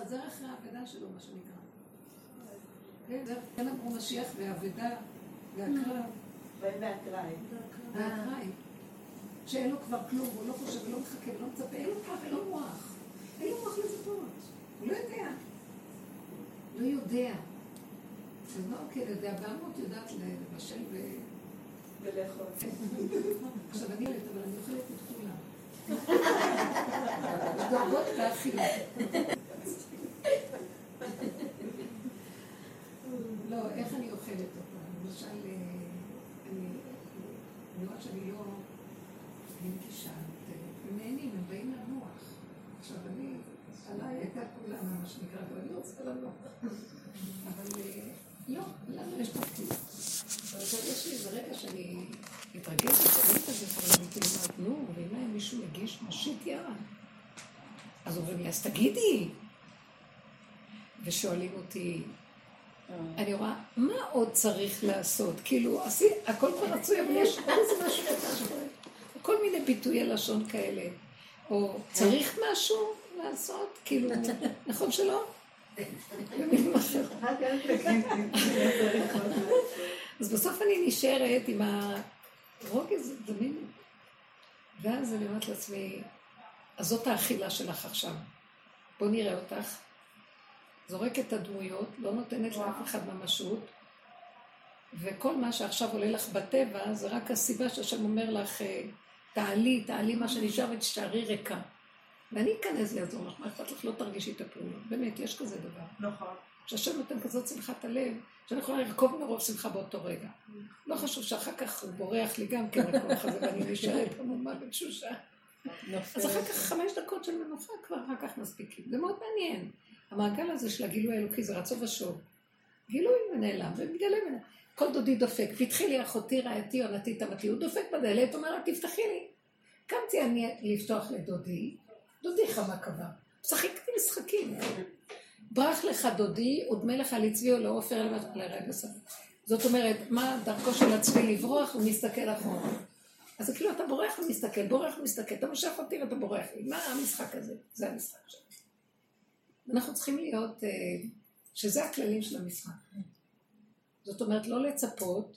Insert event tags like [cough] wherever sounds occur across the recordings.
חזר אחרי האבדה שלו, מה שנקרא. כן, כן אמרו משיח והאבדה והקרב. והאקראי. והאקראי. שאין לו כבר כלום, הוא לא חושב ולא מחכה ולא מצפה, אין לו כוח, אין לו מוח. אין לו מוח לצפות. הוא לא יודע. לא יודע. אז מה אוקיי, יודע, באמות יודעת לבשל ו... ולאכול. עכשיו אני ילד, אבל אני אוכלת את כולם. [laughs] דרגות באכילה. לא, איך אני אוכלת אותה? למשל, אה, אני רואה שאני לא... אני מגישה, נהנים, הם באים לנוח. עכשיו אני, עליי הייתה כולה, מה שנקרא, ואני רוצה לנוח. אבל אה, לא, לנו יש תפקיד. אבל יש לי איזה רגע שאני מתרגשת, רואים את זה, אבל אני כאילו אומרת, נו, ואם היה מישהו מגיש, משיט יד. אז אומרים לי, אז תגידי. ושואלים אותי, אני רואה, מה עוד צריך לעשות? כאילו, הכל כבר רצוי, אבל יש עוד איזה משהו קטן שקורה. כל מיני ביטויי לשון כאלה. או צריך משהו לעשות? כאילו, [laughs] נכון שלא? [laughs] אז בסוף אני נשארת עם הרוגז, מין... ואז אני אומרת לעצמי, אז זאת האכילה שלך עכשיו. בוא נראה אותך. זורקת את הדמויות, לא נותנת לאף אחד ממשות, וכל מה שעכשיו עולה לך בטבע, זה רק הסיבה שהשם אומר לך, אה, תעלי, תעלי מה שנשאר ותשארי ריקה. ואני אכנס לעזור לך, מה אכפת לך? לא תרגישי את הפעולות. באמת, יש כזה דבר. נכון. שהשם נותן כזאת שמחת הלב, שאני יכולה לרכוב מרוב שמחה באותו רגע. לא חשוב שאחר כך הוא בורח לי גם כן הכוח הזה, ואני [laughs] נשארת עמומה בתשושה. אז אחר כך חמש דקות של מנוחה כבר אחר כך מספיקים. זה מאוד מעניין. המעגל הזה של הגילוי האלוקי זה רצו ושוב. גילוי ונעלם, ומתגלה ונעלם. כל דודי דופק, פתחי לי אחותי רעייתי עונתי תמתי, הוא דופק בדלת, אומר לה תפתחי לי. קמתי אני לפתוח לדודי, דודי חמה קבע. משחקתי משחקים. ברח לך דודי, ודמה לך לצבי או לעופר לרגע סבבה. זאת אומרת, מה דרכו של הצבי לברוח? הוא מסתכל אחורה. אז כאילו אתה בורח ומסתכל, בורח ומסתכל, אתה מושך אותי ואתה בורח לי. מה המשחק הזה? זה המשחק שלנו. אנחנו צריכים להיות, אה, שזה הכללים של המשחק. זאת אומרת, לא לצפות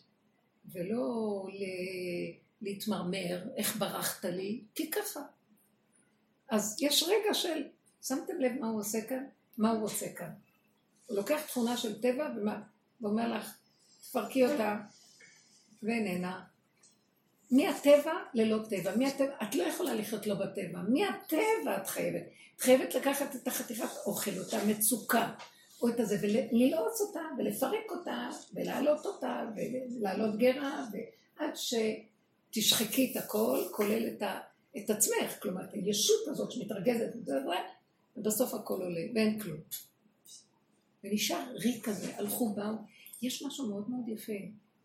ולא להתמרמר, איך ברחת לי, כי ככה. אז יש רגע של, שמתם לב מה הוא עושה כאן? מה הוא רוצה כאן? הוא לוקח תכונה של טבע ומה, ואומר לך, תפרקי אותה, ואיננה. מי הטבע ללא טבע? מי הטבע? את לא יכולה לחיות לא בטבע. מי הטבע את חייבת? חייבת לקחת את החתיכת אוכל, אותה מצוקה, או את הזה, וללעוץ אותה, ולפרק אותה, ולהעלות אותה, ולהעלות גרה, ועד שתשחקי את הכל, כולל את, ה, את עצמך, כלומר, את הישות הזאת שמתרגזת, ובסוף הכל עולה, ואין כלום. ונשאר ריק כזה, הלכו, באו. יש משהו מאוד מאוד יפה.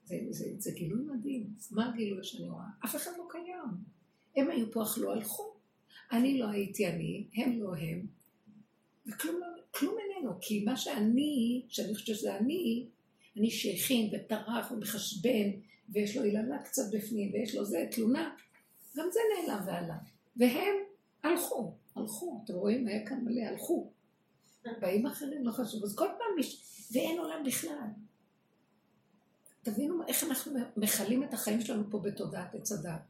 זה, זה, זה גילוי מדהים. מה הגילוי שאני רואה? אף אחד לא קיים. הם היו פה, אכלו, הלכו. אני לא הייתי אני, הם לא הם, וכלום לא, איננו, כי מה שאני, שאני חושבת שזה אני, אני שהכין וטרח ומחשבן, ויש לו יללה קצת בפנים, ויש לו זה, תלונה, גם זה נעלם ועלה. והם הלכו, הלכו, אתם רואים, היה כאן מלא, הלכו. באים אחרים, לא חשוב. אז כל פעם, מש... ואין עולם בכלל. תבינו איך אנחנו מכלים את החיים שלנו פה בתודעת עץ הדת.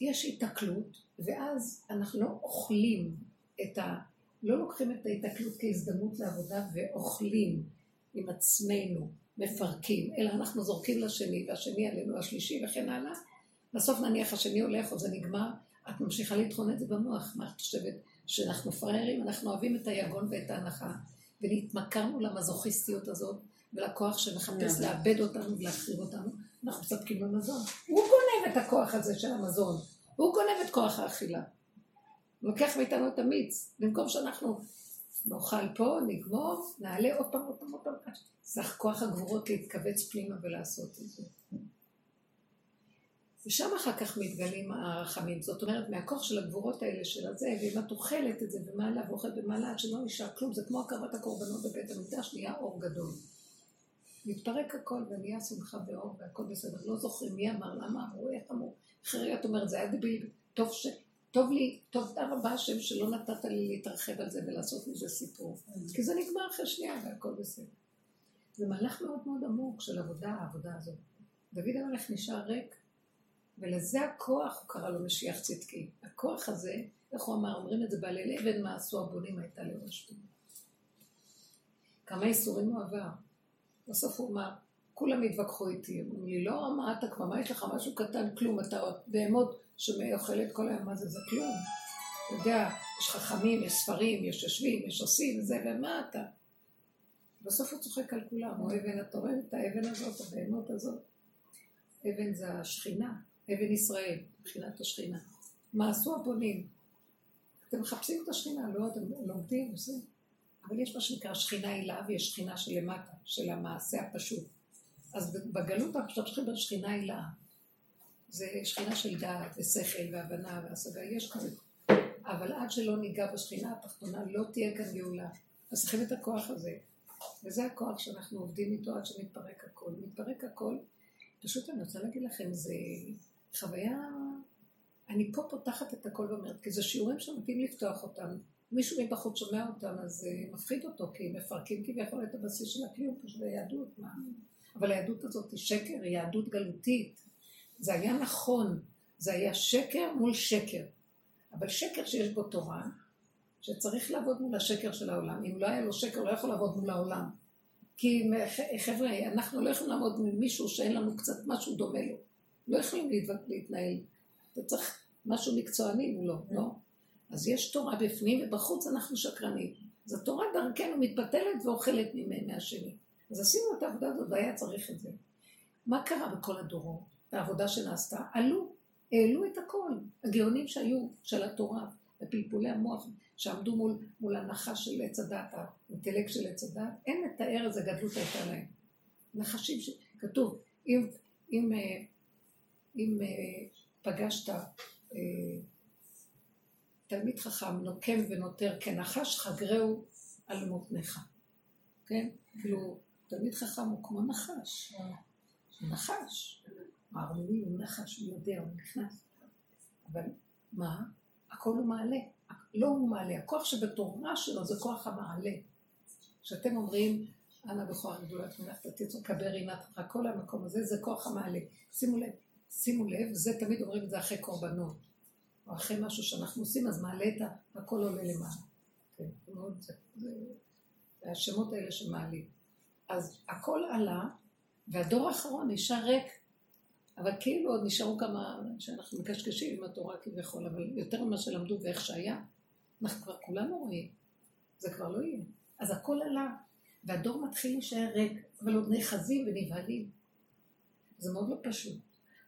יש התקלות, ואז אנחנו לא אוכלים את ה... לא לוקחים את ההתקלות כהזדמנות לעבודה ואוכלים עם עצמנו, מפרקים, אלא אנחנו זורקים לשני, והשני עלינו, השלישי וכן הלאה. בסוף נניח השני הולך או זה נגמר, את ממשיכה לטחון את זה במוח. מה את חושבת? שאנחנו פראיירים, אנחנו אוהבים את היגון ואת ההנחה, ונתמכרנו למזוכיסטיות הזאת, ולכוח שמחפש לאבד אותנו ולהחריב אותנו, אנחנו מספקים במזון. הוא גונב את הכוח הזה של המזון, הוא גונב את כוח האכילה. הוא לוקח מאיתנו את המיץ, במקום שאנחנו נאכל פה, נגמור, נעלה עוד פעם, עוד פעם, עוד פעם. זה כוח הגבורות להתכווץ פנימה ולעשות את זה. ושם אחר כך מתגלים הרחמים. זאת אומרת, מהכוח של הגבורות האלה של הזה, ואם את אוכלת את זה ומעלה ואוכלת ומעלה עד שלא נשאר כלום, זה כמו הקרבת הקורבנות בבית המקדש, נהיה אור גדול. מתפרק הכל ונהיה שמחה ואור והכל בסדר. לא זוכרים מי אמר, למה אמרו, איך אמרו. אחרי את אומרת, זה היה דביל, טוב ש... טוב לי, תודה רבה השם שלא נתת לי להתרחב על זה ולעשות מזה סיפור. כי זה נגמר אחרי שנייה והכל בסדר. זה מהלך מאוד מאוד עמוק של עבודה, העבודה הזאת. דוד המלך נשאר ריק, ולזה הכוח, הוא קרא לו משיח צדקי. הכוח הזה, איך הוא אמר, אומרים את זה בעלי אבן, מה עשו הבונים הייתה לראש כמה איסורים הוא עבר. בסוף הוא אמר, כולם התווכחו איתי, אמרו לי, לא, מה אתה כבר, מה יש לך משהו קטן, כלום, אתה עוד בהמות שאוכלת כל היום, מה זה, זה כלום. אתה יודע, יש חכמים, יש ספרים, יש יושבים, יש עושים, זה, ומה אתה? בסוף הוא צוחק על כולם, הוא אבן, רואה את האבן הזאת, הבהמות הזאת? אבן זה השכינה, אבן ישראל, מבחינת השכינה. מה עשו הבונים? אתם מחפשים את השכינה, לא, אתם לומדים, עושים. אבל יש מה שנקרא שכינה הילה ויש שכינה שלמטה, של המעשה הפשוט. אז בגלות אנחנו משתמשים בשכינה הילה. זה שכינה של דעת ושכל והבנה והשגה, יש כזה. אבל עד שלא ניגע בשכינה התחתונה לא תהיה כאן גאולה. אז צריכים את הכוח הזה. וזה הכוח שאנחנו עובדים איתו עד שמתפרק הכל. מתפרק הכל, פשוט אני רוצה להגיד לכם, זה חוויה... אני פה פותחת את הכל ואומרת, כי זה שיעורים שמתאים לפתוח אותם. מישהו מבחוץ שומע אותם, אז אה, מפחיד אותו, כי מפרקים כביכול את הבסיס של הקיום, פשוט היהדות, מה? אבל היהדות הזאת היא שקר, היא יהדות גלותית. זה היה נכון, זה היה שקר מול שקר. אבל שקר שיש בו תורה, שצריך לעבוד מול השקר של העולם. אם לא היה לו שקר, הוא לא יכול לעבוד מול העולם. כי חבר'ה, אנחנו לא יכולים לעמוד מול מישהו שאין לנו קצת משהו דומה לו. לא יכולים להתנהל. אתה צריך משהו מקצועני מולו, לא? אז יש תורה בפנים ובחוץ אנחנו שקרנים. אז התורה דרכנו מתבטלת ואוכלת ממנה השני. אז עשינו את העבודה הזאת והיה צריך את זה. מה קרה בכל הדורות? העבודה שנעשתה? עלו, העלו את הכל. הגאונים שהיו של התורה, בפלפולי המוח, שעמדו מול, מול הנחש של עץ הדת, האינטלקט של עץ הדת, אין לתאר איזה גדלות הייתה להם. נחשים ש... כתוב, אם, אם, אה, אם, אם אה, פגשת אה, תלמיד חכם נוקם ונותר כנחש, חגרהו על מותניך. כן? כאילו, תלמיד חכם הוא כמו נחש. נחש. הערמומי הוא נחש, הוא יודע, הוא נכנס. אבל מה? הכל הוא מעלה. לא הוא מעלה, הכוח שבתורה שלו זה כוח המעלה. כשאתם אומרים, אנא בכוח גדולת מלאכת תתיצו כבר עינתך, כל המקום הזה זה כוח המעלה. שימו לב, שימו לב, זה תמיד אומרים את זה אחרי קורבנות. או אחרי משהו שאנחנו עושים, אז מעלה את ה... הכל עולה למעלה. כן, מאוד, זה, זה, זה השמות האלה שמעלים. אז הכל עלה, והדור האחרון נשאר ריק. אבל כאילו עוד נשארו כמה שאנחנו מקשקשים עם התורה כביכול, אבל יותר ממה שלמדו ואיך שהיה, אנחנו כבר כולנו רואים. זה כבר לא יהיה. אז הכל עלה, והדור מתחיל להישאר ריק, אבל עוד נאחזים ונבהלים. זה מאוד לא פשוט.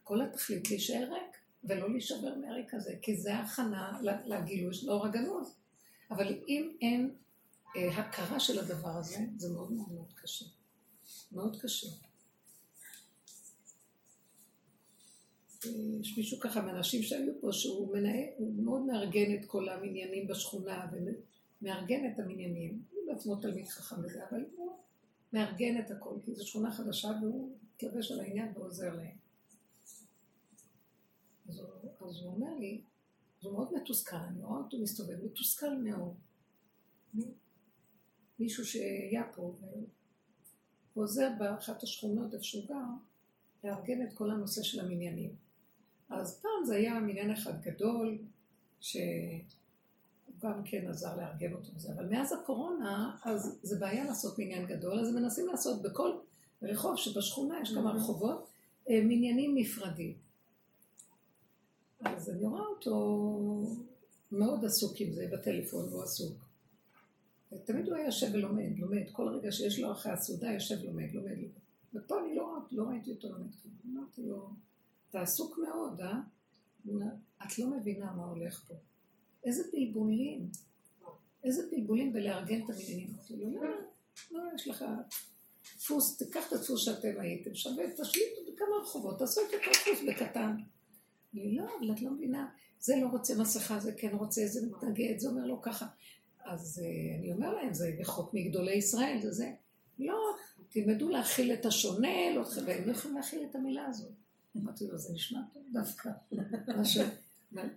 כל התכלית להישאר ריק. ולא להישבר מהריק הזה, כי זה הכנה לגילוי של אור הגנוז. אבל אם אין אה, הכרה של הדבר הזה, זה מאוד מאוד מאוד קשה. מאוד קשה. יש מישהו ככה מאנשים שהיו פה, שהוא מנהל, הוא מאוד מארגן את כל המניינים בשכונה, ומארגן את המניינים. הוא בעצמו תלמיד חכם בזה, אבל הוא מארגן את הכל, כי זו שכונה חדשה והוא מתלבש על העניין ועוזר להם. אז הוא, אז הוא אומר לי, הוא מאוד מתוסכל, רואה אותו מסתובב, מתוסכל מאוד. מישהו שהיה פה, והוא עוזר באחת השכונות איפה שהוא גר, לארגן את כל הנושא של המניינים. אז פעם זה היה מניין אחד גדול, שהוא גם כן עזר לארגן אותו וזה, אבל מאז הקורונה, אז זה בעיה לעשות מניין גדול, אז מנסים לעשות בכל רחוב שבשכונה, יש כמה רחובות, אה, מניינים נפרדים. אז אני רואה אותו מאוד עסוק עם זה בטלפון, הוא עסוק. ותמיד הוא היה יושב ולומד, לומד, כל רגע שיש לו אחרי הסעודה, יושב לומד, לומד. ופה אני לא, לא ראיתי אותו לומד. אמרתי לו, אתה עסוק מאוד, אה? את לא מבינה מה הולך פה. איזה בלבולים, איזה בלבולים בלארגן את המניינים. אמרתי לו, לא, לא, יש לך דפוס, תיקח את הדפוס שאתם הייתם, שווה, תשליטו בכמה רחובות, תעשו את אותו דפוס בקטן. לי, לא, אבל את לא מבינה, זה לא רוצה מסכה, זה כן רוצה, זה מתנגד, זה אומר לו ככה. אז uh, אני אומר להם, זה חוק מגדולי ישראל, זה זה. לא, תלמדו להכיל את השונה, לא, והם לא יכולים להכיל את המילה הזאת. אמרתי לו, זה נשמע טוב דווקא.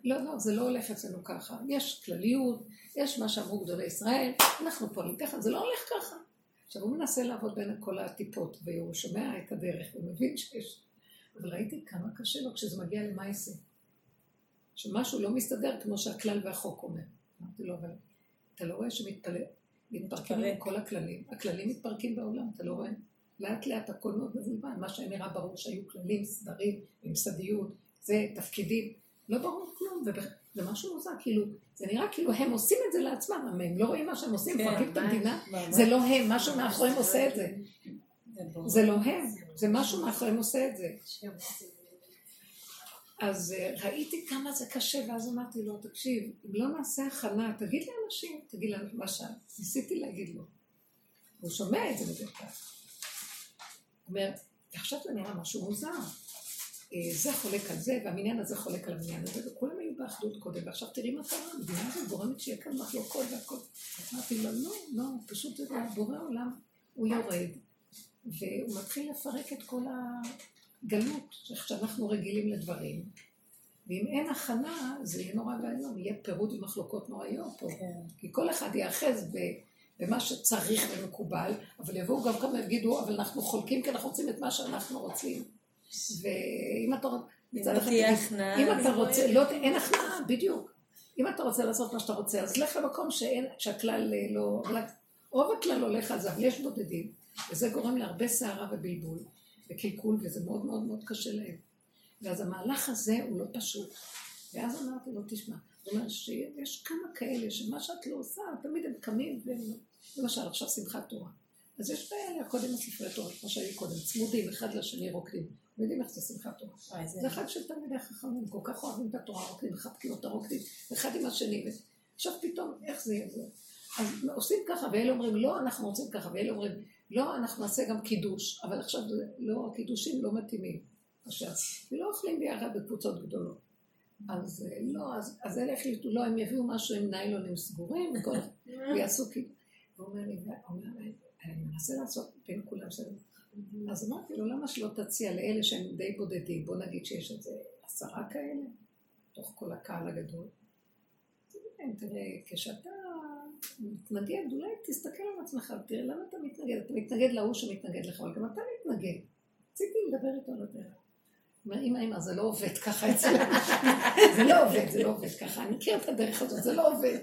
לא, לא, זה לא הולך אצלנו ככה. יש כלליות, יש מה שאמרו גדולי ישראל, אנחנו פועלים ככה, זה לא הולך ככה. עכשיו הוא מנסה לעבוד בין כל הטיפות, והוא שומע את הדרך, הוא מבין שיש... אבל ראיתי כמה קשה לו כשזה מגיע למעשה. שמשהו לא מסתדר כמו שהכלל והחוק אומר. אמרתי לו, אבל אתה לא רואה שמתפרקים כל הכללים. הכללים מתפרקים בעולם, אתה לא רואה? לאט לאט הכל מאוד מבולבל. מה שנראה ברור שהיו כללים, סדרים, עם סדיות, זה תפקידים. לא ברור כלום, זה משהו מוזר, כאילו, זה נראה כאילו הם עושים את זה לעצמם, הם לא רואים מה שהם עושים, כן, מפרקים את המדינה, זה לא הם, משהו מאחוריהם עושה את זה. זה לא הם, זה משהו מאחוריהם עושה את זה. אז אה, ראיתי כמה זה קשה, ואז אמרתי לו, תקשיב, אם לא נעשה הכנה, תגיד לאנשים, תגיד להם מה שניסיתי להגיד לו. הוא שומע את זה בדרך כלל. הוא אומר, עכשיו זה נראה משהו מוזר. אה, זה חולק על זה, והמניין הזה חולק על המניין הזה, וכולם היו באחדות קודם, ועכשיו תראי מה קרה, המדינה הזאת גורמת שיהיה כאן מחלוקות והכל. אמרתי לו, לא, לא, פשוט זה בורא עולם, הוא יורד, והוא מתחיל לפרק את כל הגלות, איך שאנחנו רגילים לדברים, ואם אין הכנה, זה יהיה נורא ואיום, יהיה פירוד ומחלוקות נוראיות פה, כן. כי כל אחד ייאחז במה שצריך ומקובל, אבל יבואו גם כמה ויגידו, אבל אנחנו חולקים כי אנחנו רוצים את מה שאנחנו רוצים. ואם אתה רוצה, מצד אחד, אם אתה רוצה, לא, אין הכנעה, בדיוק. אם אתה רוצה לעשות מה שאתה רוצה, אז לך למקום שהכלל אה, לא, רוב הכלל הולך על זה, אבל יש בודדים, וזה גורם להרבה סערה ובלבול וקלקול, וזה מאוד מאוד מאוד קשה להם. ואז המהלך הזה הוא לא פשוט. ואז אמרתי לו, תשמע, זאת אומרת שיש כמה כאלה שמה שאת לא עושה, תמיד הם קמים, למשל עכשיו שמחת תורה. אז יש כאלה, קודם הספרי תורה, כמו שהיו קודם, צמודים אחד לשני רוקדים. יודעים איך זה שמחת תורה. זה אחד של תלמידי חכמים, כל כך אוהבים את התורה, רוקדים, מחבקים אותה, רוקדים, אחד עם השני. עכשיו פתאום, איך זה יבוא? אז עושים ככה, ואלה אומרים, לא, אנחנו רוצים ככה, ואלה אומרים, לא, אנחנו נעשה גם קידוש, אבל עכשיו לא, הקידושים לא מתאימים. לא אוכלים ביחד בקבוצות גדולות. אז לא, אז, אז אלה החליטו, לא, הם יביאו משהו עם ניילונים סגורים, [laughs] ויעשו קידוש. הוא אומר לי, אני מנסה לעשות בין כולם בסדר. אז אמרתי לו, למה שלא תציע לאלה שהם די בודדים, בוא נגיד שיש איזה עשרה כאלה, תוך כל הקהל הגדול. תראה, כשאתה מתנגד, אולי תסתכל על עצמך, תראה למה אתה מתנגד, אתה מתנגד להוא שמתנגד לך, אבל גם אתה מתנגד. רציתי לדבר איתו על הדרך. אמא, אמא, זה לא עובד ככה אצלנו. [laughs] זה לא עובד, זה לא עובד ככה. אני מכיר את הדרך הזאת, זה לא עובד.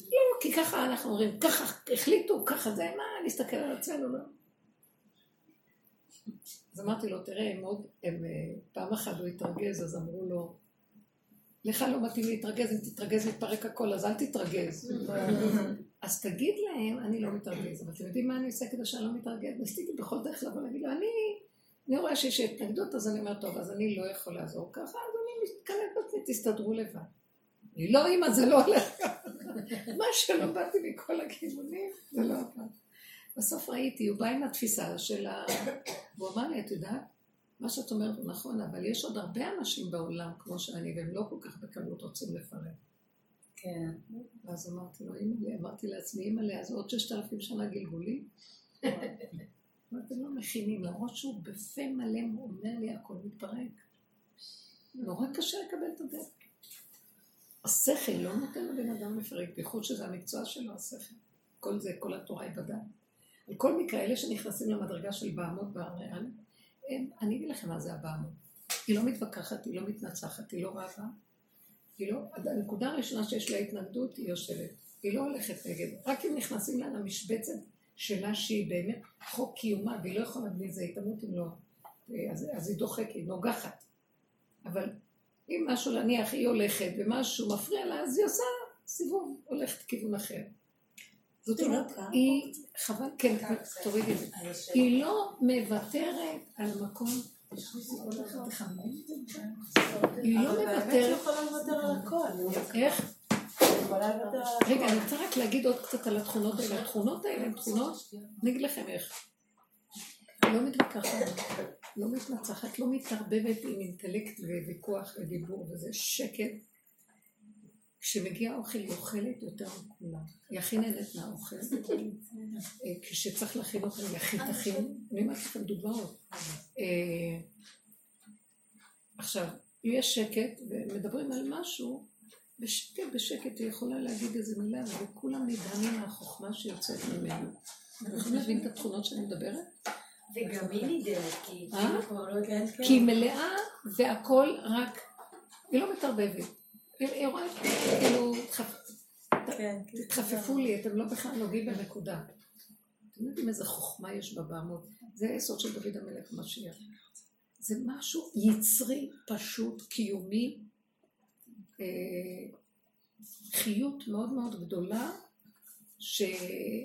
לא, כי ככה אנחנו אומרים, ככה החליטו, ככה זה, מה, נסתכל על עצמנו, לא. אז אמרתי לו, תראה, הם עוד, הם, אה, פעם אחת הוא התרגז, אז אמרו לו, לך לא מתאים להתרגז, אם תתרגז מתפרק הכל, אז אל תתרגז. אז תגיד להם, אני לא מתרגז, אבל אתם יודעים מה אני עושה כדי שאני לא מתרגז? ניסיתי בכל דרך לבוא להגיד לו, אני, אני רואה שיש התנגדות, אז אני אומר, טוב, אז אני לא יכול לעזור ככה, אז אני מתקלט בעצמי, תסתדרו לבד. אני לא אימא, זה לא הולך ככה. [laughs] מה שלא באתי מכל הכיוונים, זה לא עבד. בסוף ראיתי, הוא בא עם התפיסה של ה... והוא אמר לי, את יודעת, מה שאת אומרת הוא נכון, אבל יש עוד הרבה אנשים בעולם כמו שאני, והם לא כל כך בקלות רוצים לפרט. כן. ואז אמרתי לו, אימא'לה, אמרתי לעצמי, אימא'לה, אז עוד ששת אלפים שנה גלגולים? אתם לא מכינים, למרות שהוא בפה מלא אומר לי, הכל מתפרק. נורא קשה לקבל את הדרך. השכל לא נותן לבן אדם לפרק, בייחוד שזה המקצוע שלו, השכל. כל זה, כל התורה היא בדעת. על כל מקרה, אלה שנכנסים למדרגה של בעמות בהר אני אגיד לכם מה זה הבעמות. היא לא מתווכחת, היא לא מתנצחת, היא לא רבה. היא לא, הנקודה הראשונה שיש לה התנגדות, היא יושבת. היא לא הולכת נגד. רק אם נכנסים לה למשבצת שלה, שהיא באמת חוק קיומה, והיא לא יכולה בלי זה, היא תמות אם לא. אז, אז היא דוחקת, היא נוגחת. אבל אם משהו להניח, היא הולכת ומשהו מפריע לה, אז היא עושה סיבוב, הולכת לכיוון אחר. זאת אומרת, היא, חבל, כן, תורידי את זה. היא לא מוותרת על מקום. היא לא מוותרת. היא יכולה לוותר על הכל. איך? רגע, אני רוצה רק להגיד עוד קצת על התכונות האלה. התכונות האלה הן תכונות, אני אגיד לכם איך. לא מתווכחת, לא מתנצחת, לא מתערבבת עם אינטלקט וויכוח ודיבור וזה שקט. כשמגיע אוכל היא אוכלת יותר מכולם. היא הכי נהנית מהאוכל. אה, כשצריך להכין אוכל היא הכי תכין. אני אומרת לכם דוגמאות. אה, עכשיו, יש שקט, ומדברים על משהו, בשקט בשקט היא יכולה להגיד איזה מילה, וכולם נדהמים מהחוכמה שיוצאת ממנו. אתם יכולים להבין את התכונות שאני מדברת? וגם היא נדהמת, כי אה? כבר לא כי היא מלאה והכל רק, היא לא מתערבבת. היא רואה, כאילו, תחפ- כן, תתחפפו לי, אתם לא בכלל נוגעים בנקודה. אתם יודעים איזה חוכמה יש בבעמות? זה היסוד של דוד המלך משיח. זה משהו יצרי, פשוט, קיומי, אה, חיות מאוד מאוד גדולה, שהשיא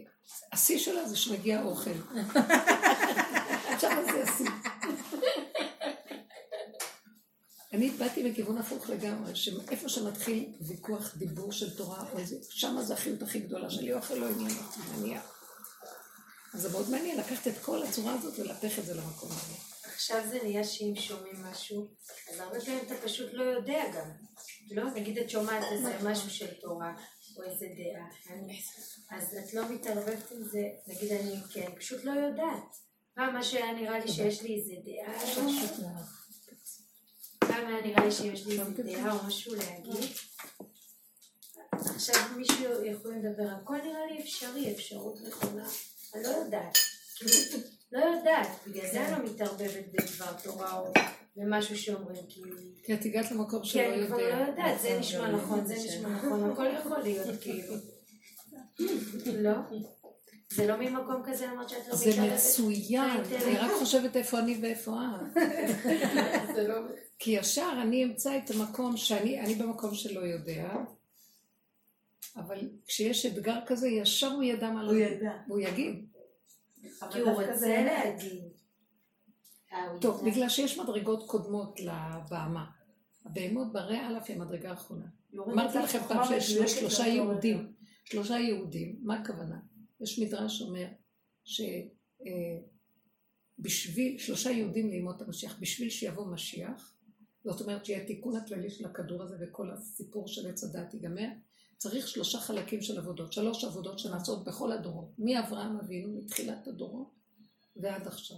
שלה זה שמגיע אוכל. [laughs] עכשיו זה השיא. אני באתי בכיוון הפוך לגמרי, שאיפה שמתחיל ויכוח דיבור של תורה, או שמה זה החיות הכי גדולה שלי, אוכל לא עניין אותי, נניח. אז זה מאוד מעניין לקחת את כל הצורה הזאת ולהפך את זה למקום הזה. עכשיו זה נהיה שאם שומעים משהו, אז הרבה פעמים אתה פשוט לא יודע גם. לא? נגיד את שומעת איזה משהו של תורה, או איזה דעה. אז את לא מתערבבת עם זה, נגיד אני כן, פשוט לא יודעת. פעם מה שהיה נראה לי שיש לי איזה דעה, היה נראה לי שיש לי דעה או משהו להגיד. עכשיו מישהו יכול לדבר, הכל נראה לי אפשרי, אפשרות נכונה. אני לא יודעת. [laughs] לא יודעת, בגלל זה אני לא מתערבבת בדבר תורה או במשהו שאומרים, כי... את הגעת למקום שלא אני כבר לא יודע. יודעת, זה נשמע נכון, זה נשמע נכון, הכל יכול להיות כאילו. [laughs] לא? זה לא ממקום כזה אמרת שאת לא זה? מצוין, אני רק חושבת איפה אני ואיפה את. [laughs] זה לא... כי ישר אני אמצא את המקום שאני אני במקום שלא יודע, אבל כשיש אתגר כזה, ישר הוא ידע מה הוא להגיד. ידע. הוא יגיד. כי הוא רוצה. להגיד. אה, טוב. בגלל שיש מדרגות קודמות לבהמה. הבהמות ברי א' היא המדרגה האחרונה. אמרתי לכם פעם שיש שלושה לא. יהודים. שלושה יהודים, מה הכוונה? יש מדרש אומר שבשביל, שלושה יהודים לימות המשיח, בשביל שיבוא משיח, זאת אומרת שיהיה תיקון הכללי של הכדור הזה וכל הסיפור של עץ הדת ייגמר, צריך שלושה חלקים של עבודות, שלוש עבודות שנעשות בכל הדורות, מאברהם אבינו, מתחילת הדורות ועד עכשיו.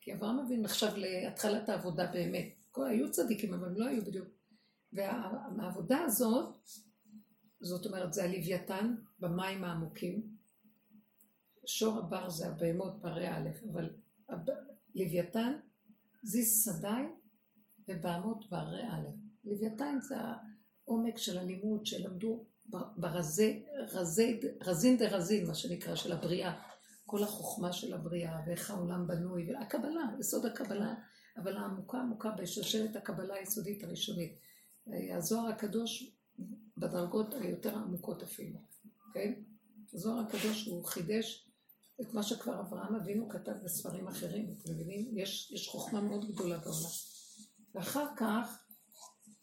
כי אברהם אבינו נחשב להתחלת העבודה באמת. כל- היו צדיקים, אבל הם לא היו בדיוק. והעבודה הזאת, זאת אומרת, זה הלוויתן במים העמוקים. שור הבר זה הבהמות ברי א', אבל לוויתן, זיז שדי ובהמות ברי א'. לוויתן זה העומק של הלימוד שלמדו ברזי, רזי, רזין דה רזין, מה שנקרא, של הבריאה. כל החוכמה של הבריאה, ואיך העולם בנוי, והקבלה, יסוד הקבלה, אבל העמוקה עמוקה בשושלת הקבלה היסודית הראשונית. הזוהר הקדוש בדרגות היותר עמוקות אפילו, כן? הזוהר הקדוש הוא חידש את מה שכבר אברהם אבינו כתב בספרים אחרים, אתם מבינים? יש, יש חוכמה מאוד גדולה בעולם. ואחר כך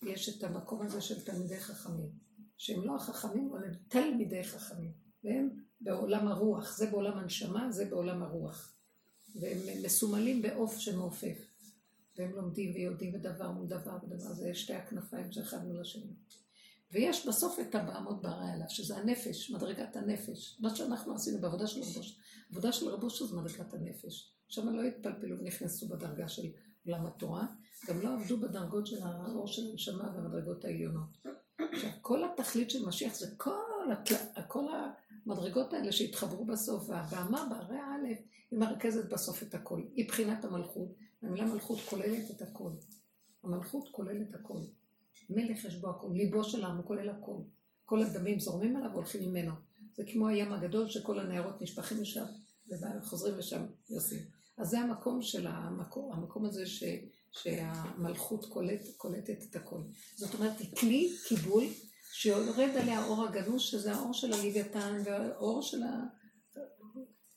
יש את המקום הזה של תלמידי חכמים, שהם לא החכמים, אבל הם תלמידי חכמים, והם בעולם הרוח, זה בעולם הנשמה, זה בעולם הרוח. והם מסומלים בעוף שמעופף. והם לומדים ויודעים בדבר מול דבר ודבר, זה שתי הכנפיים של אחד מול השני. ויש בסוף את הבעמות בהרי עליו, שזה הנפש, מדרגת הנפש. מה שאנחנו עשינו בעבודה של רבוש. עבודה של רבוש זה מדרגת הנפש. שם לא התפלפלו ונכנסו בדרגה של עולם התורה, גם לא עבדו בדרגות של האור של הנשמה והמדרגות העליונות. עכשיו, כל התכלית של משיח זה כל, התל... כל המדרגות האלה שהתחברו בסוף, והבהמה בהרי א' היא מרכזת בסוף את הכל. היא בחינת המלכות, המילה מלכות כוללת את הכל. המלכות כוללת הכל. מלך יש בו הכל, ליבו של העם הוא כולל הכל. כל הדמים זורמים עליו והולכים ממנו. זה כמו הים הגדול שכל הנערות נשפכים לשם וחוזרים לשם יוסים. אז זה המקום של המקום, המקום הזה ש, שהמלכות קולט, קולטת את הכל. זאת אומרת, היא כלי קיבול שיורד עליה האור הגנוש, שזה האור של הלוויתן והאור של, ה...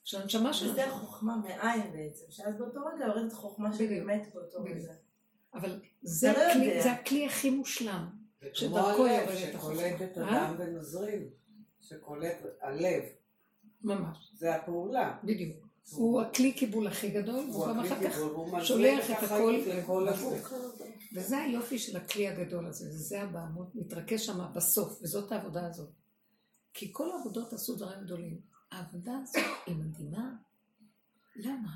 של הנשמה שלנו. וזה החוכמה מאין בעצם, שאז באותו רגע יורדת חוכמה. שבאמת באותו. רגע. אבל זה, לא הכלי. זה הכלי הכי מושלם. זה כמו שדרכו הלב יורדת שקולט את החוכמה. הדם ונוזרים, שקולט הלב, ממש, זה הפעולה. בדיוק. הוא הכלי קיבול הכי גדול, הוא והוא גם אחר כך שולח את הכל לכל. הזה. וזה היופי של הכלי הגדול הזה, וזה הבעמות, מתרכז שם בסוף, וזאת העבודה הזאת. כי כל העבודות עשו דברים גדולים. העבודה הזאת היא מדהימה. למה?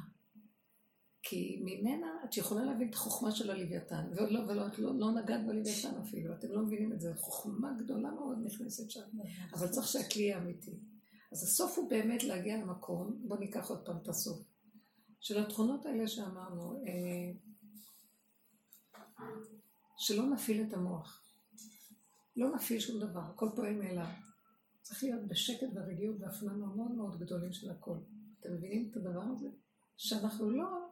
כי ממנה את יכולה להבין את החוכמה של הלוויתן, ולא, ולא, את לא, לא נגעת בלוויתן אפילו, אתם לא מבינים את זה, חוכמה גדולה מאוד נכנסת שם, אבל צריך שהכלי יהיה אמיתי. אז הסוף הוא באמת להגיע למקום, בואו ניקח עוד פעם את הסוף, של התכונות האלה שאמרנו, אה, שלא נפעיל את המוח, לא נפעיל שום דבר, הכל פועל מאליו. צריך להיות בשקט ורגיעות והפנמה מאוד מאוד גדולים של הכל. אתם מבינים את הדבר הזה? שאנחנו לא...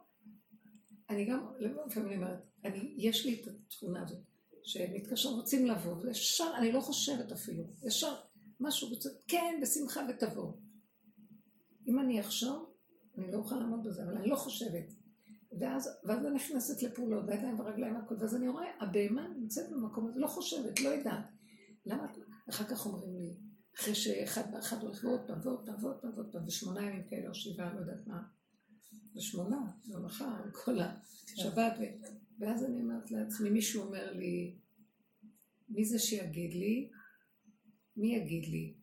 אני גם, לפעמים אני אומרת, אני, יש לי את התכונה הזאת, שמתקשרים, רוצים לבוא, וישר, אני לא חושבת אפילו, ישר משהו, רוצה, כן, בשמחה ותבוא. אם אני אחשוב, אני לא אוכל לעמוד בזה, אבל אני לא חושבת. ואז, ואז אני נכנסת לפעולות, בידיים ורגליים והכל, ואז אני רואה, הבהמה נמצאת במקום הזה, לא חושבת, לא יודעת. למה, אחר כך אומרים לי, אחרי שאחד ואחד הולך ועוד פעם ועוד פעם ועוד פעם, ושמונה ימים כאלה או שבעה, לא יודעת מה. ושמונה, לא מחר, כל השבת. ואז אני אומרת לעצמי, מישהו אומר לי, מי זה שיגיד לי? מי יגיד לי?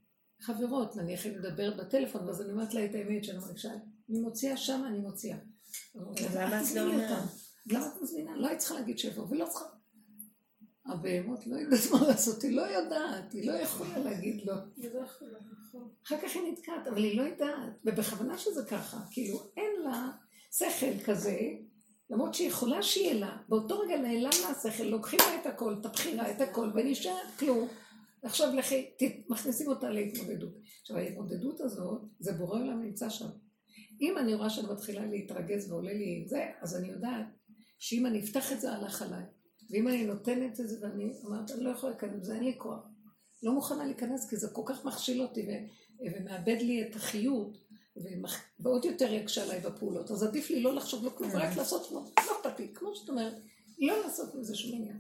חברות, נניח אם מדברת בטלפון, ואז אני אומרת לה את האמת, שאני אומרת, אני מוציאה שם, אני מוציאה. למה את לא אומרת? למה את מזמינה? לא היית צריכה להגיד שיבוא, ולא צריכה... הבהמות לא יודעת מה לעשות, היא לא יודעת, היא לא יכולה להגיד לא. אחר כך היא נתקעת, אבל היא לא יודעת, ובכוונה שזה ככה, כאילו אין לה שכל כזה, למרות שהיא יכולה שיהיה לה, באותו רגע נעלם לה השכל, לוקחים לה את הכל, את הבחירה, את הכל, ונשאר כלום. עכשיו לכי, מכניסים אותה להתמודדות. עכשיו ההתמודדות הזאת, זה בורא עולם נמצא שם. אם אני רואה שאני מתחילה להתרגז ועולה לי זה, אז אני יודעת שאם אני אפתח את זה, הלך עליי. ואם אני נותנת את זה ואני אומרת, אני לא יכולה להיכנס בזה, אין לי כוח. לא מוכנה להיכנס כי זה כל כך מכשיל אותי ומאבד לי את החיות, ועוד יותר יקשה עליי בפעולות. אז עדיף לי לא לחשוב לא כלום, רק לעשות כמו, לא אכפת לי, כמו שאת אומרת, לא לעשות מזה שום עניין.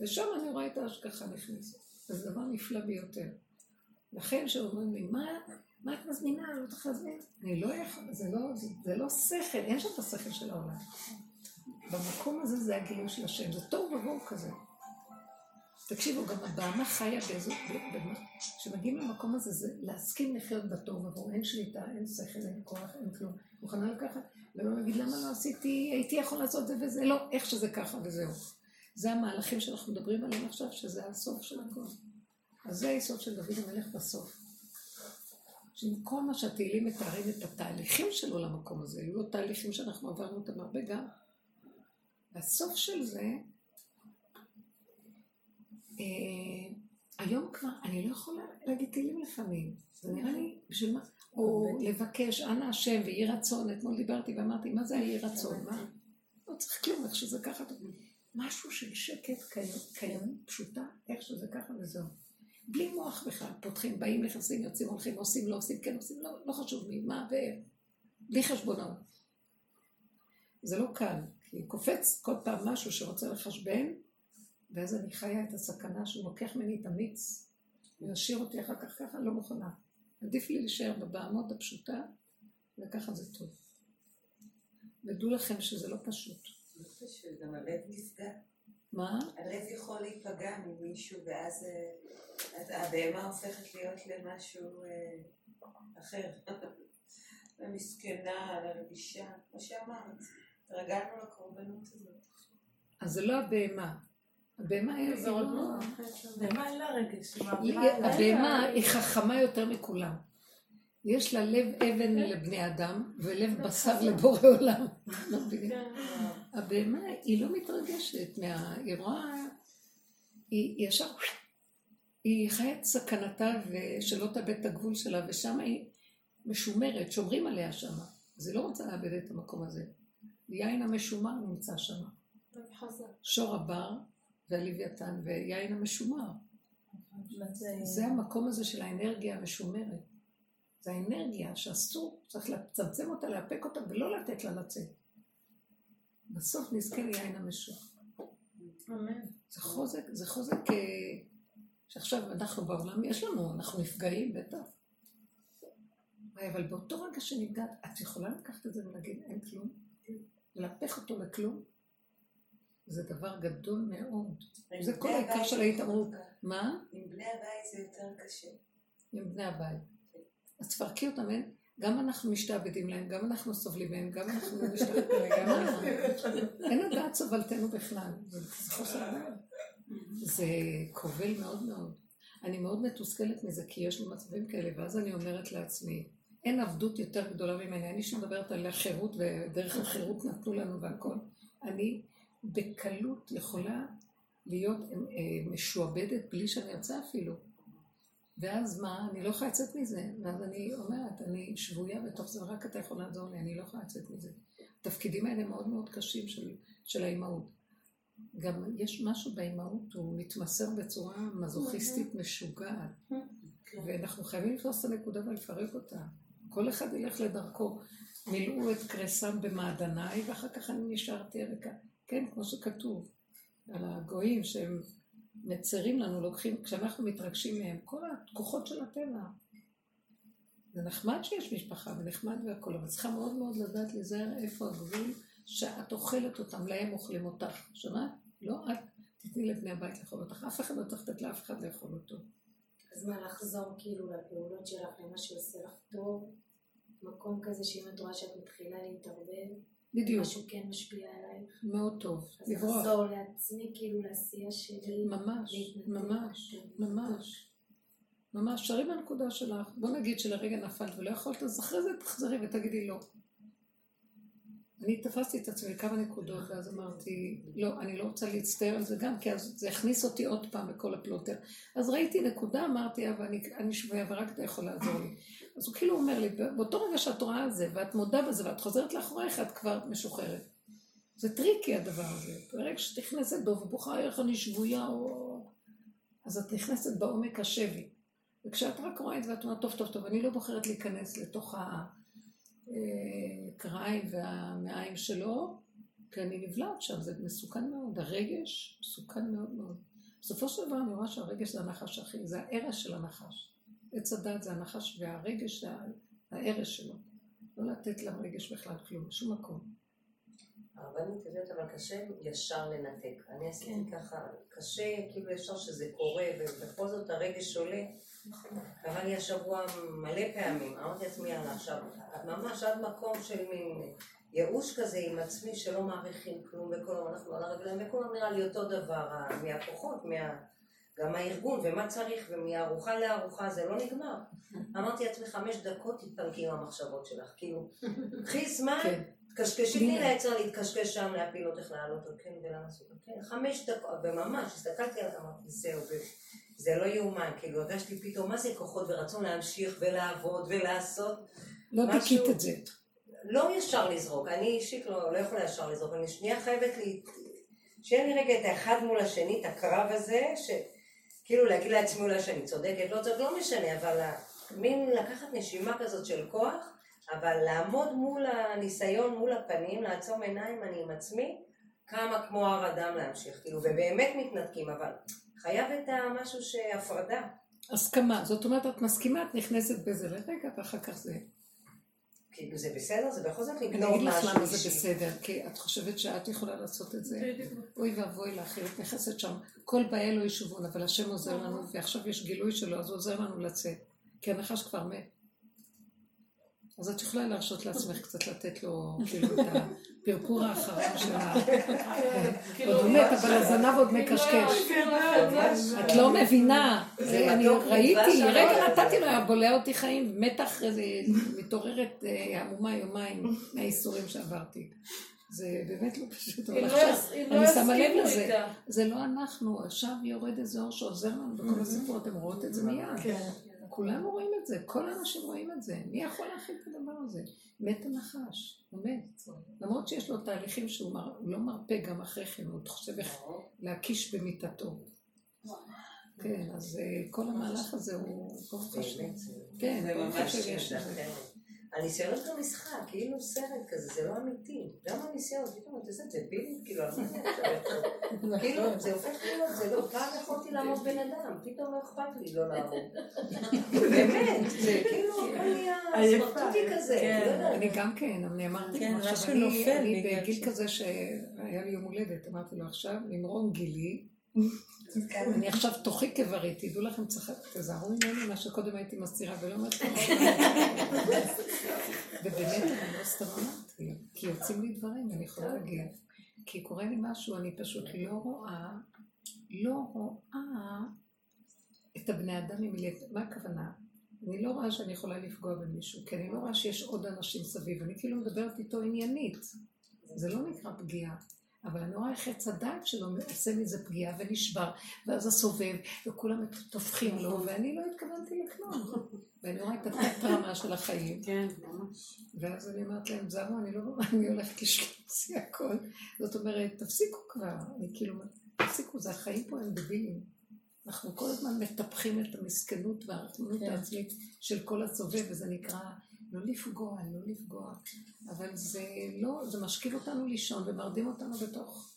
ושם אני רואה את ההשגחה נכנסת. זה דבר נפלא ביותר. לכן שאומרים לי, מה, מה את מזמינה? אני לא צריך להזמין. אני לא יכול, זה לא, זה, זה לא שכל, אין שם את השכל של העולם. במקום הזה זה הגילוי של השם, זה טוב ובואו כזה. תקשיבו, גם הבאמה חיה באיזו... כשמגיעים למקום הזה, זה להסכים לחיות בתור ובואו, אין שליטה, אין שכל, אין כוח, אין כלום. מוכנה לקחת, ולא להגיד למה לא עשיתי, הייתי יכול לעשות זה וזה, לא, איך שזה ככה וזהו. זה המהלכים שאנחנו מדברים עליהם עכשיו, שזה הסוף של הכל. אז זה היסוד של דוד המלך בסוף. שעם כל מה שהתהילים מתארים את התהליכים שלו למקום הזה, היו לו תהליכים שאנחנו עברנו אותם הרבה גם. והסוף של זה, אה, היום כבר, אני לא יכולה להגיד תהילים לפעמים. זה נראה לי, בשביל מה? או לבקש, אנא השם ויהי רצון. אתמול דיברתי ואמרתי, מה זה היהי רצון? מה? לא צריך כלום, איך שזה ככה. משהו של שקט קיים, פשוטה, איך שזה ככה וזהו. בלי מוח בכלל, פותחים, באים, נכנסים, יוצאים, הולכים, עושים, לא עושים, כן עושים, לא, לא חשוב מי, מה ואיך. בלי חשבונות. זה לא קל, כי קופץ כל פעם משהו שרוצה לחשבן, ואז אני חיה את הסכנה שהוא לוקח ממני את המיץ, וישאיר אותי אחר כך ככה, לא מוכנה. עדיף לי להישאר בבעמות הפשוטה, וככה זה טוב. ודעו לכם שזה לא פשוט. גם הלב נפגע. מה? הלב יכול להיפגע ממישהו, ואז אה, הבהמה הופכת להיות למשהו אה, אחר. [laughs] המסכנה, לרגישה, כמו שאמרת, התרגלנו לקורבנות הזאת. אז זה לא הבהמה. הבהמה היא עוד לא... בהמה אין לה רגש. הבהמה היא חכמה יותר מכולם. יש לה לב אבן לבני אדם ולב בשר לבורא עולם. [laughs] לא מבינים? הבהמה היא לא מתרגשת מה... היא רואה... היא ישר... היא חיה את סכנתה ושלא תאבד את הגבול שלה, ושם היא משומרת, שומרים עליה שמה. אז היא לא רוצה לאבד את המקום הזה. יין המשומר נמצא שם. שור הבר והלוויתן ויין המשומר. זה המקום הזה של האנרגיה המשומרת. זה האנרגיה שאסור, צריך לצמצם אותה, לאפק אותה ולא לתת לה לצאת. בסוף נזכה ליין המשומר. זה חוזק, זה חוזק אה, שעכשיו אנחנו בעולם, יש לנו, אנחנו נפגעים בטח. אבל באותו רגע שנפגעת, את יכולה לקחת את זה ולהגיד אין כלום? להפך אותו לכלום? זה דבר גדול מאוד. זה כל העיקר של ההתעמרות. מה? עם בני הבית זה יותר קשה. עם בני הבית. אז תפרקי אותם, אין? גם אנחנו משתעבדים להם, גם אנחנו סובלים מהם, גם אנחנו לא משתעבדים להם. [laughs] אין הדעת סבלתנו בכלל. זה כובל מאוד מאוד. אני מאוד מתוסכלת מזה, כי יש לי מצבים כאלה, ואז אני אומרת לעצמי, אין עבדות יותר גדולה ממני. אני שמדברת על החירות, ודרך החירות נתנו לנו והכל. אני בקלות יכולה להיות אה, משועבדת בלי שאני ארצה אפילו. ואז מה? אני לא יכולה לצאת מזה. ואז אני אומרת, אני שבויה בתוך זה, ורק אתה יכול לעזור לי, אני לא יכולה לצאת מזה. התפקידים האלה מאוד מאוד קשים של, של האימהות. גם יש משהו באימהות, הוא מתמסר בצורה מזוכיסטית משוגעת. ואנחנו חייבים לתפוס את הנקודה ולפרק אותה. כל אחד ילך לדרכו. מילאו את קרסם במעדניי, ואחר כך אני נשארתי ריקה. כן, כמו שכתוב, על הגויים שהם מצרים לנו, לוקחים, כשאנחנו מתרגשים מהם, כל הכוחות של הטבע. זה נחמד שיש משפחה ונחמד והכל, אבל צריכה מאוד מאוד לדעת להיזהר איפה הגבול שאת אוכלת אותם, להם אוכלים אותך. שמעת? לא את תתני לבני הבית לאכול אותך, אף אחד לא צריך לתת לאף אחד לאכול אותו. אז מה, לחזור כאילו לפעולות שלך, למה שעושה לך טוב? מקום כזה שאם את רואה שאת מתחילה להתערבב, בדיוק. משהו כן משפיע עלייך. מאוד טוב. אז לחזור לעצמי, כאילו לעשייה שלי. ממש. ממש. ממש. ממש, שרי בנקודה שלך. בוא נגיד שלרגע נפלת ולא יכולת, אז אחרי זה תחזרי ותגידי לא. אני תפסתי את עצמי כמה נקודות, ואז אמרתי, לא, אני לא רוצה להצטער על זה גם, כי אז זה הכניס אותי עוד פעם לכל הפלונטר. אז ראיתי נקודה, אמרתי, אבל אני, אני שבויה ורק אתה יכול לעזור לי. אז הוא כאילו אומר לי, באותו רגע שאת רואה את זה, ואת מודה בזה, ואת חוזרת לאחורייך, את כבר משוחררת. זה tricky הדבר הזה. ברגע שאת נכנסת בו ובוכה איך אני שבויה, או... אז את נכנסת בעומק השבי. וכשאת רק רואה את זה, ואת אומרת, טוב, טוב, טוב, אני לא בוחרת להיכנס לתוך הקריים והמעיים שלו, כי אני נבלעת שם, זה מסוכן מאוד. הרגש מסוכן מאוד מאוד. בסופו של דבר אני רואה שהרגש זה הנחש הכי, זה הערש של הנחש. עץ הדת זה הנחש והרגש זה הערש שלו. לא לתת לרגש בכלל כלום, בשום מקום. הרבנית, יודעת, אבל קשה ישר לנתק. אני עשיתי ככה, קשה כאילו ישר שזה קורה, ובכל זאת הרגש עולה. קרה לי השבוע מלא פעמים, אמרתי לעצמי, יאללה, עכשיו, ממש עד מקום של מין ייאוש כזה עם עצמי שלא מעריכים כלום, וכל הזמן אנחנו על הרגליים, וכולם נראה לי אותו דבר, מהכוחות, מה... גם הארגון, ומה צריך, ומארוחה לארוחה, זה לא נגמר. אמרתי לעצמי, חמש דקות תתפנקי עם המחשבות שלך, כאילו, קחי זמן, תקשקשי, תני לעצר להתקשקש שם, להפיל אותך, להעלות אותך, כן, ולעשות, כן, חמש דקות, וממש, הסתכלתי עליו, אמרתי, זהו, זה לא יאומן, כאילו, הרגשתי פתאום, מה זה כוחות ורצון להמשיך ולעבוד ולעשות. לא תיקית את זה. לא ישר לזרוק, אני אישית לא, לא יכולה ישר לזרוק, אני שנייה חייבת לי, שיהיה לי רגע את האחד מול השני, את הקרב הזה, שכאילו להגיד לעצמי אולי שאני צודקת, לא צודקת, לא משנה, אבל מין לקחת נשימה כזאת של כוח, אבל לעמוד מול הניסיון, מול הפנים, לעצום עיניים, אני עם עצמי, כמה כמו הר אדם להמשיך, כאילו, ובאמת מתנתקים, אבל חייב את המשהו שהפרדה. הסכמה. זאת אומרת, את מסכימה, את נכנסת בזה לרגע, ואחר כך זה... כאילו, זה בסדר? זה בכל זאת אני לגנוב אגיד לך משהו למה זה אישי. בסדר, כי את חושבת שאת יכולה לעשות את זה. אוי ואבוי לך, היא נכנסת שם, כל באי אלו ישובון, אבל השם עוזר לנו, ועכשיו יש גילוי שלו, אז הוא עוזר לנו לצאת. כי הנחש כבר מת. אז את יכולה להרשות לעצמך קצת לתת לו, כאילו, את הפרפור האחרון של ה... עוד הוא מת, אבל הזנב עוד מקשקש. את לא מבינה, אני ראיתי, רגע נתתי לו, היה בולע אותי חיים, מתה אחרי זה, מתעוררת אה, המומה יומיים מהייסורים שעברתי. זה באמת לא פשוט, אבל לא עכשיו אם לא אני שמה לב לזה. זה לא אנחנו, עכשיו יורד איזה אור שעוזר לנו בכל הסיפור, אתם רואות את זה מיד. כולנו רואים את זה, כל האנשים רואים את זה. מי יכול להכיל את הדבר הזה? מת הנחש, הוא מת. למרות שיש לו תהליכים שהוא מר, לא מרפה גם אחרי כן, הוא חושב איך להקיש במיטתו. כן, אז אה, כל המהלך הזה הוא כן, זה ממש את זה. הניסיונות גם משחק, כאילו סרט כזה, זה לא אמיתי. גם הניסיון, פתאום את יודעת, זה בילד, כאילו, יכול? כאילו, זה הופך להיות, זה לא, פעם יכולתי לעמוד בן אדם, פתאום לא אכפת לי לא לעמוד. באמת, זה כאילו, נהיה עייפה. סמרטוטי כזה, כן. אני גם כן, אני אמרתי, כן, עכשיו אני- בגיל כזה שהיה לי יום הולדת, אמרתי לו עכשיו, ממרום גילי, אני עכשיו תוכי כברית, תדעו לכם, תזהרו ממני מה שקודם הייתי מסתירה ולא אומרת. ובאמת אני לא סתם אמרתי, כי יוצאים לי דברים, אני יכולה להגיד. כי קורה לי משהו, אני פשוט לא רואה, לא רואה את הבני אדם ממילא. מה הכוונה? אני לא רואה שאני יכולה לפגוע במישהו, כי אני לא רואה שיש עוד אנשים סביב, אני כאילו מדברת איתו עניינית. זה לא נקרא פגיעה. אבל אני רואה איך עץ הדעת שלו עושה מזה פגיעה ונשבר, ואז הסובב, וכולם טופחים לו, ואני לא התכוונתי לכלום. ואני רואה את התת-רמה של החיים. כן, ממש. ואז אני אומרת להם, זרו, אני לא, אני הולכת לשלוץ הכל. זאת אומרת, תפסיקו כבר. אני כאילו, תפסיקו, זה החיים פה הם דבילים. אנחנו כל הזמן מטפחים את המסכנות והרחמנות כן. העצמית של כל הסובב, וזה נקרא לא לפגוע, לא לפגוע. אבל זה לא, זה משכיב אותנו לישון ומרדים אותנו בתוך...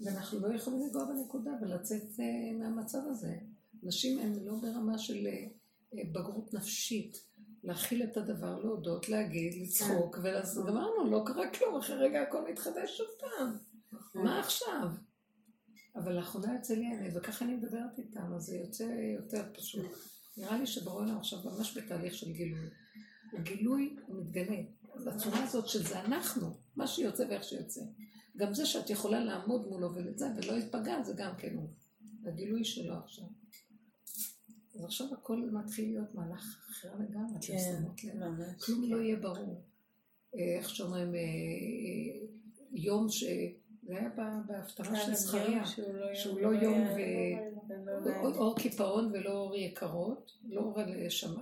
ואנחנו לא יכולים לגוע בנקודה ולצאת uh, מהמצב הזה. נשים הן לא ברמה של uh, בגרות נפשית. להכיל את הדבר, להודות, להגיד, לצחוק, ואז גמרנו, לא קרה כלום, אחרי רגע הכל מתחדש שוב פעם. מה עכשיו? אבל לאחרונה יוצא לי האמת, וככה אני מדברת איתם, אז זה יוצא יותר פשוט. נראה לי שברור לנו עכשיו ממש בתהליך של גילוי. הגילוי מתגלה. בצורה הזאת שזה אנחנו, מה שיוצא ואיך שיוצא. גם זה שאת יכולה לעמוד מולו ולזה ולא ייפגע, זה גם כן הוא. הגילוי שלו עכשיו. אז עכשיו הכל מתחיל להיות מהלך אחר לגמרי, אתם כן, שמות לב. כלום לא יהיה ברור. אה, איך שאומרים, אה, אה, יום ש... זה היה בהפטרה של זכריה, שהוא לא יום ו... אור קיפאון ולא אור יקרות, לא אור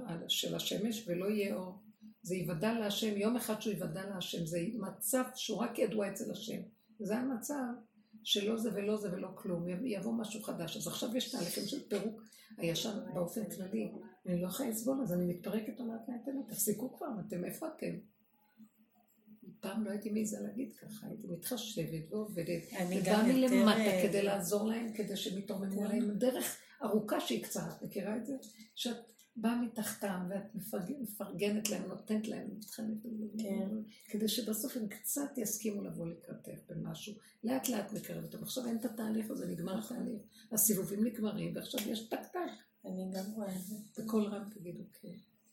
על- של השמש ולא יהיה אור. זה יוודע להשם, יום אחד שהוא יוודע להשם, זה מצב שהוא רק ידוע אצל השם. זה המצב שלא זה ולא זה ולא כלום, יבוא משהו חדש. אז עכשיו יש תהליכים של פירוק הישר באופן כללי. אני לא יכולה לסבול, אז אני מתפרקת אומרת להם, "תראו, תפסיקו כבר, אתם איפה אתם? פעם לא הייתי מעיזה להגיד ככה, הייתי מתחשבת ועובדת, ובאה. מלמטה אה, כדי לעזור להם, כדי שהם יתרוממו כן. עליהם. דרך ארוכה שהיא קצרה, את מכירה את זה? שאת באה מתחתם ואת מפרג- מפרגנת להם, נותנת להם, מתחננת להם, כן. כדי שבסוף הם קצת יסכימו לבוא לקראתך במשהו. לאט לאט מקרב אותם. עכשיו אין את התהליך הזה, נגמר התהליך. הסיבובים נגמרים, ועכשיו יש טק טק. אני גם רואה את זה. בקול רם תגידו כן.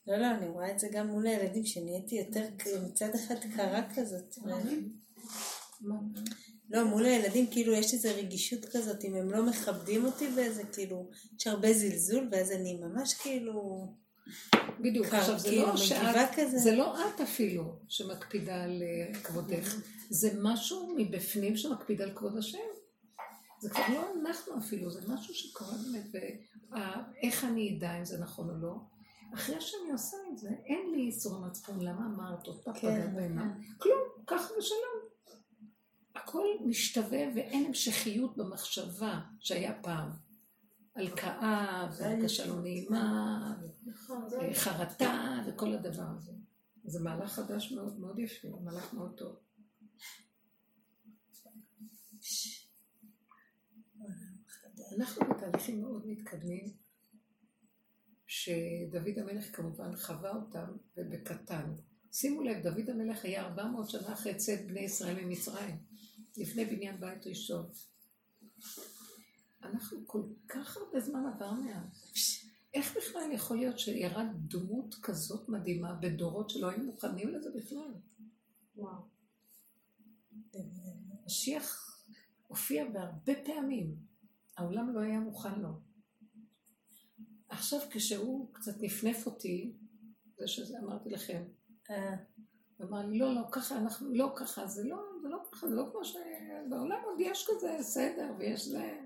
לא, לא, אני רואה את זה גם מול הילדים, שנהייתי יותר מצד אחד קרה כזאת. לא, מול הילדים כאילו יש איזו רגישות כזאת, אם הם לא מכבדים אותי באיזה כאילו, יש הרבה זלזול, ואז אני ממש כאילו, בדיוק, עכשיו זה כאילו לא שאת, כזה. זה לא את אפילו שמקפידה על אה, כבודך, זה משהו מבפנים שמקפיד על כבוד השם. זה כבר לא אנחנו אפילו, זה משהו שקורה באמת, ואיך אני אדע אם זה נכון או לא. אחרי שאני עושה את זה, אין לי איסור מצפון, למה אמרת אותה כן, פגעת בהמה? כלום, ככה ושלום. הכל משתווה ואין המשכיות במחשבה שהיה פעם. על כאב, והרגשה לא נעימה, נכון, אה, חרטה וכל הדבר הזה. זה מהלך חדש מאוד מאוד יפה, מהלך מאוד טוב. אנחנו בתהליכים מאוד מתקדמים, שדוד המלך כמובן חווה אותם, ובקטן. שימו לב, דוד המלך היה 400 שנה אחרי צאת בני ישראל ממצרים, לפני בניין בית ראשון. אנחנו כל כך הרבה זמן עבר מאז. איך בכלל יכול להיות שירד דמות כזאת מדהימה בדורות שלא היינו מוכנים לזה בכלל? וואו. משיח הופיע בהרבה פעמים, העולם לא היה מוכן לו. עכשיו כשהוא קצת נפנף אותי, זה שזה אמרתי לכם, אה, הוא אמר לי, לא, לא, ככה, אנחנו, לא ככה, זה לא, זה לא ככה, זה לא כמו שבעולם עוד יש כזה סדר ויש זה.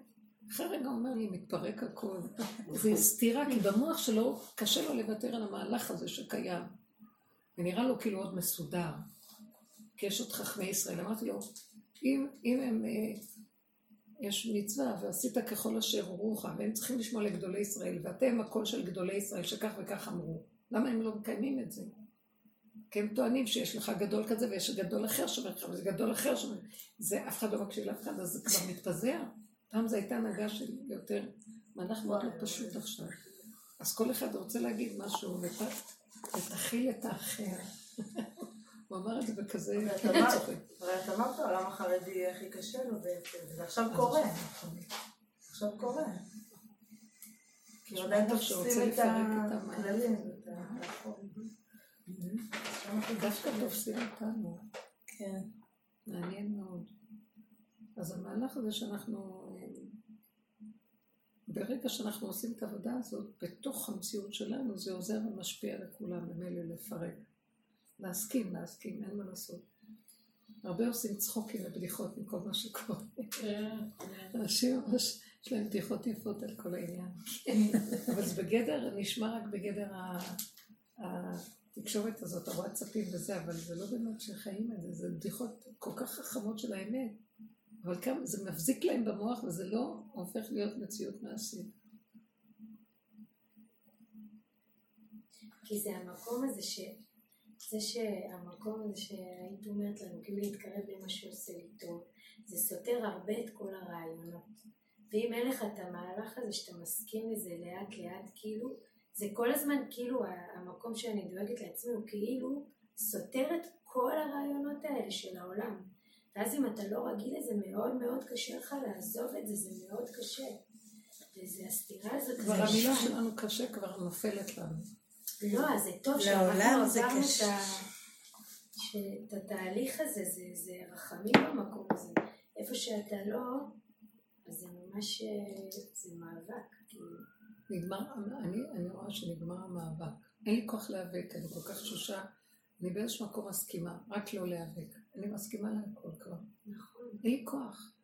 אחרי רגע הוא אומר לי, מתפרק הכל. זה סתירה, כי במוח שלו קשה לו לוותר על המהלך הזה שקיים. ונראה לו כאילו עוד מסודר. כי יש עוד חכמי ישראל. אמרתי לו, אם, אם הם, אה, יש מצווה ועשית ככל אשר הורוך, והם צריכים לשמוע לגדולי ישראל, ואתם הקול של גדולי ישראל שכך וכך אמרו, למה הם לא מקיימים את זה? כי הם טוענים שיש לך גדול כזה ויש גדול אחר שאומר לך, וזה גדול אחר שאומר, זה אף אחד לא מקשיב לאף אחד, אז זה כבר מתפזר. פעם זו הייתה הנהגה של יותר, מהלך מאוד לא פשוט עכשיו. אז כל אחד רוצה להגיד משהו, ות- ותכיל את האחר. [laughs] הוא אמר את זה בכזה, אבל את אמרת- העולם החרדי הכי קשה לו בעצם, זה עכשיו קורה, עכשיו קורה. כי עדיין תופסים את. הכללים. שם דווקא תופסים אותנו. כן. מעניין מאוד. אז המהלך הזה שאנחנו, אה, ברגע שאנחנו עושים את העבודה הזאת, בתוך המציאות שלנו, זה עוזר ומשפיע לכולם, ממילא לפרק. להסכים, להסכים, אין מה לעשות. הרבה עושים צחוקים ובדיחות מכל מה שקורה. אנשים ממש, יש להם בדיחות יפות על כל העניין. [laughs] אבל זה בגדר, נשמע רק בגדר התקשורת הזאת, הוואטסאפים וזה, אבל זה לא באמת שחיים את זה, זה בדיחות כל כך חכמות של האמת. אבל כמה, זה מחזיק להם במוח וזה לא הופך להיות מציאות מעשית. כי זה המקום הזה ש... זה שהמקום הזה שהיית אומרת לנו, כאילו להתקרב למה שעושה לי טוב, זה סותר הרבה את כל הרעיונות. ואם אין לך את המהלך הזה שאתה מסכים לזה לאט לאט, כאילו, זה כל הזמן כאילו המקום שאני דואגת לעצמי הוא כאילו סותר את כל הרעיונות האלה של העולם. ואז אם אתה לא רגיל לזה, מאוד מאוד קשה לך לעזוב את זה, זה מאוד קשה. וזה הסתירה הזאת. כבר המילה שלנו קשה כבר נופלת לנו. לא, אז זה טוב שאנחנו זה עברנו. את התהליך הזה, זה, זה רחמים במקום הזה. איפה שאתה לא, אז זה ממש, אה, זה מאבק. כאילו. נגמר, אני, אני רואה שנגמר המאבק. אין לי כוח להיאבק, אני כל כך תשושה. אני באיזשהו מקום מסכימה, רק לא להיאבק. אני מסכימה להכל כבר. נכון. אין לי כוח.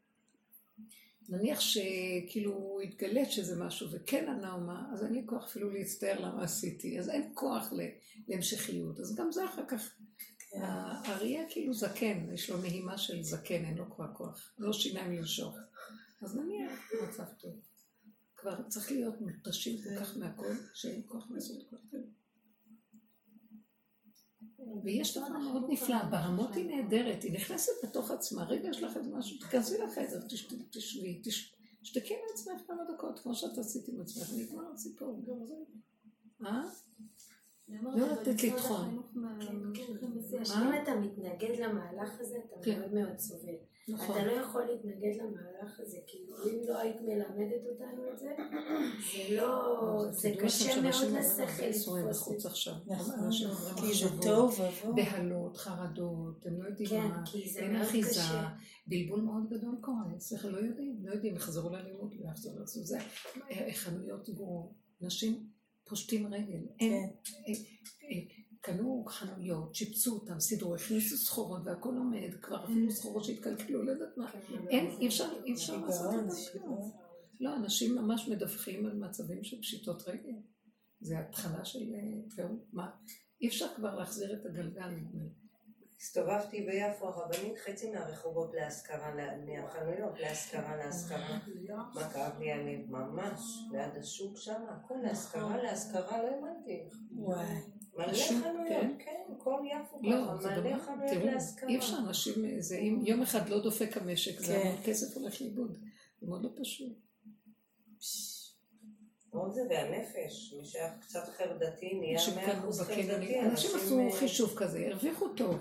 נניח שכאילו יתגלה שזה משהו וכן הנאומה, אז אין לי כוח אפילו להצטער למה עשיתי, אז אין כוח להמשכיות. אז גם זה אחר כך. כן. האריה כאילו זקן, יש לו נהימה של זקן, אין לו כבר כוח. לא שיניים לנשוך. אז נניח, מצב טוב. כבר צריך להיות מותשים כל כך מהכל, שאין כוח לעשות כל כך. ויש דבר מאוד נפלא, ברמות היא נהדרת, היא נכנסת בתוך עצמה, רגע יש לך איזה משהו, תיכנסי לחדר, תש- תשבי, תש- תשתקי מעצמך כמה דקות, כמו שאת עשית עם עצמך, נגמר הסיפור. אה? לא לתת לטחון. אז אם אתה מתנגד למהלך הזה, אתה כן. מאוד מאוד סובל. נכון. אתה לא יכול להתנגד למהלך הזה, כאילו אם לא היית מלמדת אותנו את זה, זה לא, זה קשה מאוד לשכל ייסורים לתפוס את זה. עכשיו. נכון, כי זה תוהו ובוהו. בהלות, חרדות, הם לא יודעים כן, מה, כי זה אין מאוד אחיזה, קשה. בלבול מאוד גדול קורה, אצלך לא יודעים, לא יודעים, יחזרו ללימוד, לא יחזרו לעשות זה, אה, חנויות סגורות, נשים פושטים רגל, אין, אה, אה, קנו חנויות, שיפצו אותם, סידרו, הכניסו סחורות והכל עומד, כבר אפילו סחורות שהתקלקלו, לא יודעת מה, אין, אי אפשר, אי אפשר לעשות את זה. לא, אנשים ממש מדווחים על מצבים של פשיטות רגל. זה התחלה של אה, פירוק. מה? אי אפשר כבר להחזיר את הגלגל. הסתובבתי ביפו הרבנית, חצי מהרחובות להשכרה, לה- מהחנויות להשכרה, להשכרה. מה כאב לי הלב, ממש, ליד השוק שם, הכל להשכרה, להשכרה, לא הבנתי. וואי. מלא חנויות, כן. כן, כל יפו לא, ככה, מלא חנויות להשכרה. אי אפשר, אנשים, זה אם יום אחד לא דופק המשק, זה כן. המון כסף הולך לאיבוד. זה מאוד לא פשוט. עוד זה והנפש, מי שהיה קצת חרדתי נהיה מאה אחוז חרדתי. אנשים עשו אה, חישוב כזה, הרוויחו טוב.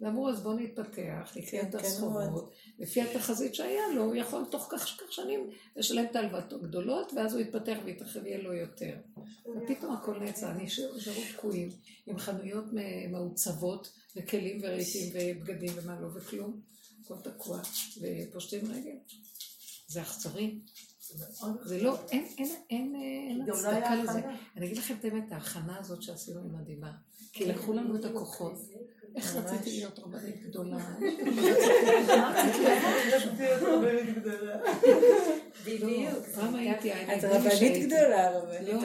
ואמרו, אז בואו נתפתח, נקנה כן, את כן, הסחורות. לפי התחזית שהיה לו, הוא יכול תוך כך כך שנים לשלם את ההלוואות הגדולות, ואז הוא יתפתח ויתרחב, יהיה לו יותר. ופתאום הכל נעצר, נשארו תקועים עם חנויות מעוצבות, וכלים ורהיטים ובגדים ומה לא וכלום. הכל תקוע, ופושטים רגל. זה אכזרי. זה לא, אין, אין, אין, אין לא הצדקה לזה. אני אגיד לכם את האמת, ההכנה הזאת שעשינו היא מדהימה. כי לקחו לנו את הכוחות. איך. רציתי להיות רבנית [laughs] גדולה? בדיוק. פעם הייתי, היה לי את רבנית. גדולה, רבנית. לא.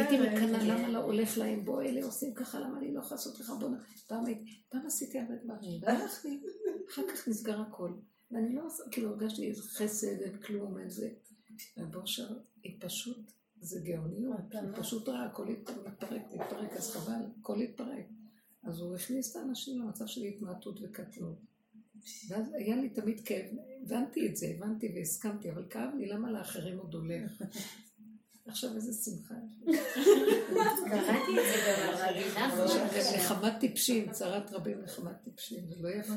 הייתי מקנאה, למה לא הולך להם, בוא, אלה עושים ככה, למה אני לא יכולה לעשות ככה, בוא, פעם הייתי, פעם עשיתי הרבה דברים, והלכתי, אחר כך נסגר הכל, ואני לא עושה, כאילו הרגשתי איזה חסד, אין כלום, אין זה, ובושר, היא פשוט, זה גאוניות, היא פשוט רעה, הכל מתפרק, מתפרק, אז חבל, הכל יתפרק. אז הוא הכניס את האנשים למצב של התמעטות וקטנות. ואז היה לי תמיד כאב, הבנתי את זה, הבנתי והסכמתי, אבל כאב לי, למה לאחרים עוד הולך? [laughs] עכשיו איזה שמחה. קראתי את זה גם. נחמת טיפשים, צרת רבים נחמת טיפשים, זה לא יפה.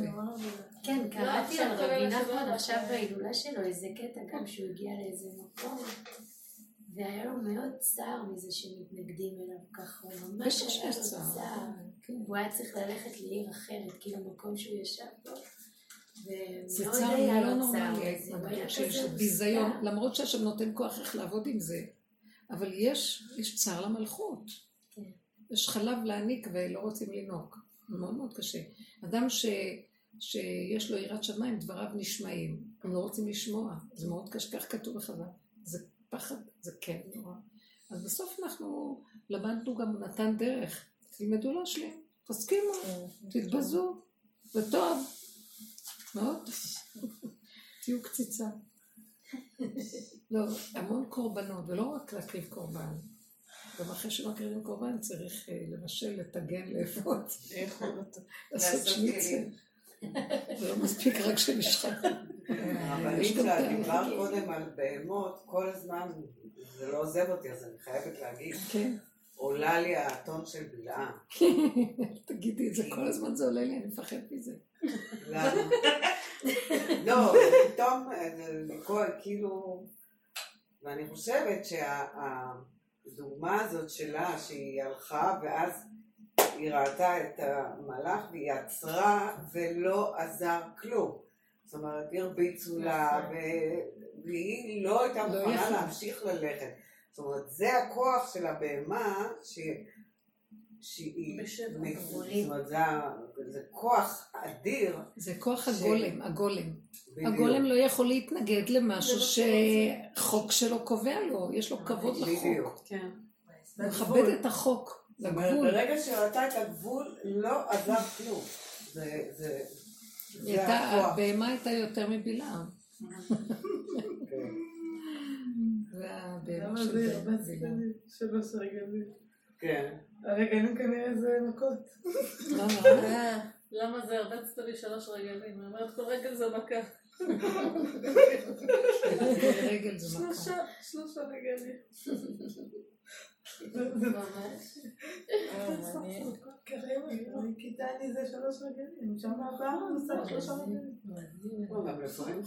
כן, קראתי על רבי נחמן משהו עכשיו אחר. בהילולה שלו, איזה קטע גם שהוא הגיע לאיזה מקום, והיה לו מאוד צער מזה שמתנגדים אליו ככה, הוא ממש היה לו צער. כן. והוא היה צריך ללכת לעיר אחרת, כאילו מקום שהוא ישב בו. זה צער לא נורמלי, הוא ההתנגדות שיש ביזיון. למרות שהשם נותן כוח איך לעבוד עם זה, אבל יש, יש צער למלכות. כן. יש חלב להעניק ולא רוצים לנהוג. מאוד מאוד קשה. אדם ש, שיש לו יראת שמיים, דבריו נשמעים. הם לא רוצים לשמוע. זה מאוד קשה, כך כתוב בחז"ל. פחד, זה כן נורא. אז בסוף אנחנו למדנו גם, נתן דרך. תלמדו להשלים, תסכימו, תתבזו, זה טוב. מאוד. תהיו קציצה. לא, המון קורבנות, ולא רק להקריב קורבן. גם אחרי שמקריבים קורבן צריך אה, לבשל, לטגן, לאפות, לעשות שניצל. זה לא מספיק רק שנשחק. גם שאת תהליכים. דיברת קודם על בהמות, כל הזמן, זה לא עוזב אותי, אז אני חייבת להגיד, כן, עולה לי האתון של בלעם. [laughs] תגידי את זה, כל הזמן זה עולה לי, אני מפחד מזה. למה? [laughs] לא, פתאום, אה, כאילו, ואני חושבת שהדוגמה הזאת שלה, שהיא הלכה ואז היא ראתה את המלאך והיא עצרה ולא עזר כלום. זאת אומרת, הרביצו לה, ו- והיא לא הייתה לא מוכנה. להמשיך ללכת. זאת אומרת, זה הכוח של הבהמה. שהיא... זאת אומרת, זה, כוח אדיר. זה כוח הגולם, הגולם. הגולם לא יכול להתנגד למשהו שחוק שלו קובע לו, יש לו כבוד לחוק. בדיוק. כן. הוא מכבד את החוק, זאת אומרת, לגבול. ברגע שראתה את הגבול, לא עזר כלום. זה, הבהמה הייתה יותר מבלעם. [laughs] והבהמה למה של זה בלעם. שלוש רגלים? כן. הרגלים כנראה [laughs] זה מכות. למה? למה זה הרבצת לי שלוש רגלים? היא אומרת כל רגל זה מכה. רגל זה מכה. שלושה, שלושה רגלים. [laughs] לי זה שלוש רגלים. שם הבאה עושה שלושה רגלים.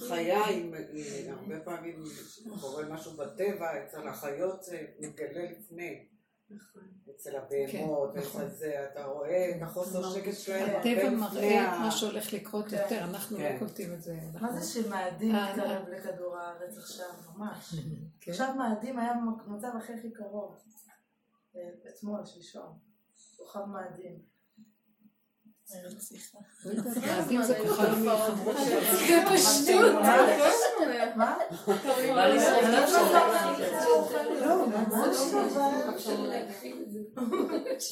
חיה, הרבה פעמים קורה משהו בטבע, אצל החיות זה מתגלה לפני. אצל הבהמות. אצל זה, אתה רואה את החוסר שקט שלהם הטבע מראה ה- מה שהולך לקרות יותר, אנחנו. לא קולטים את זה. מה זה שמאדים אה, מתקרב לכדור הארץ עכשיו? ממש. כן. עכשיו מאדים היה במצב הכי הכי קרוב. אה, אתמול, שלשום. כוכב מאדים. סליחה. לא יודעת, מאדים זה כוכב פשטות. מה? לא. לא, ממש לא.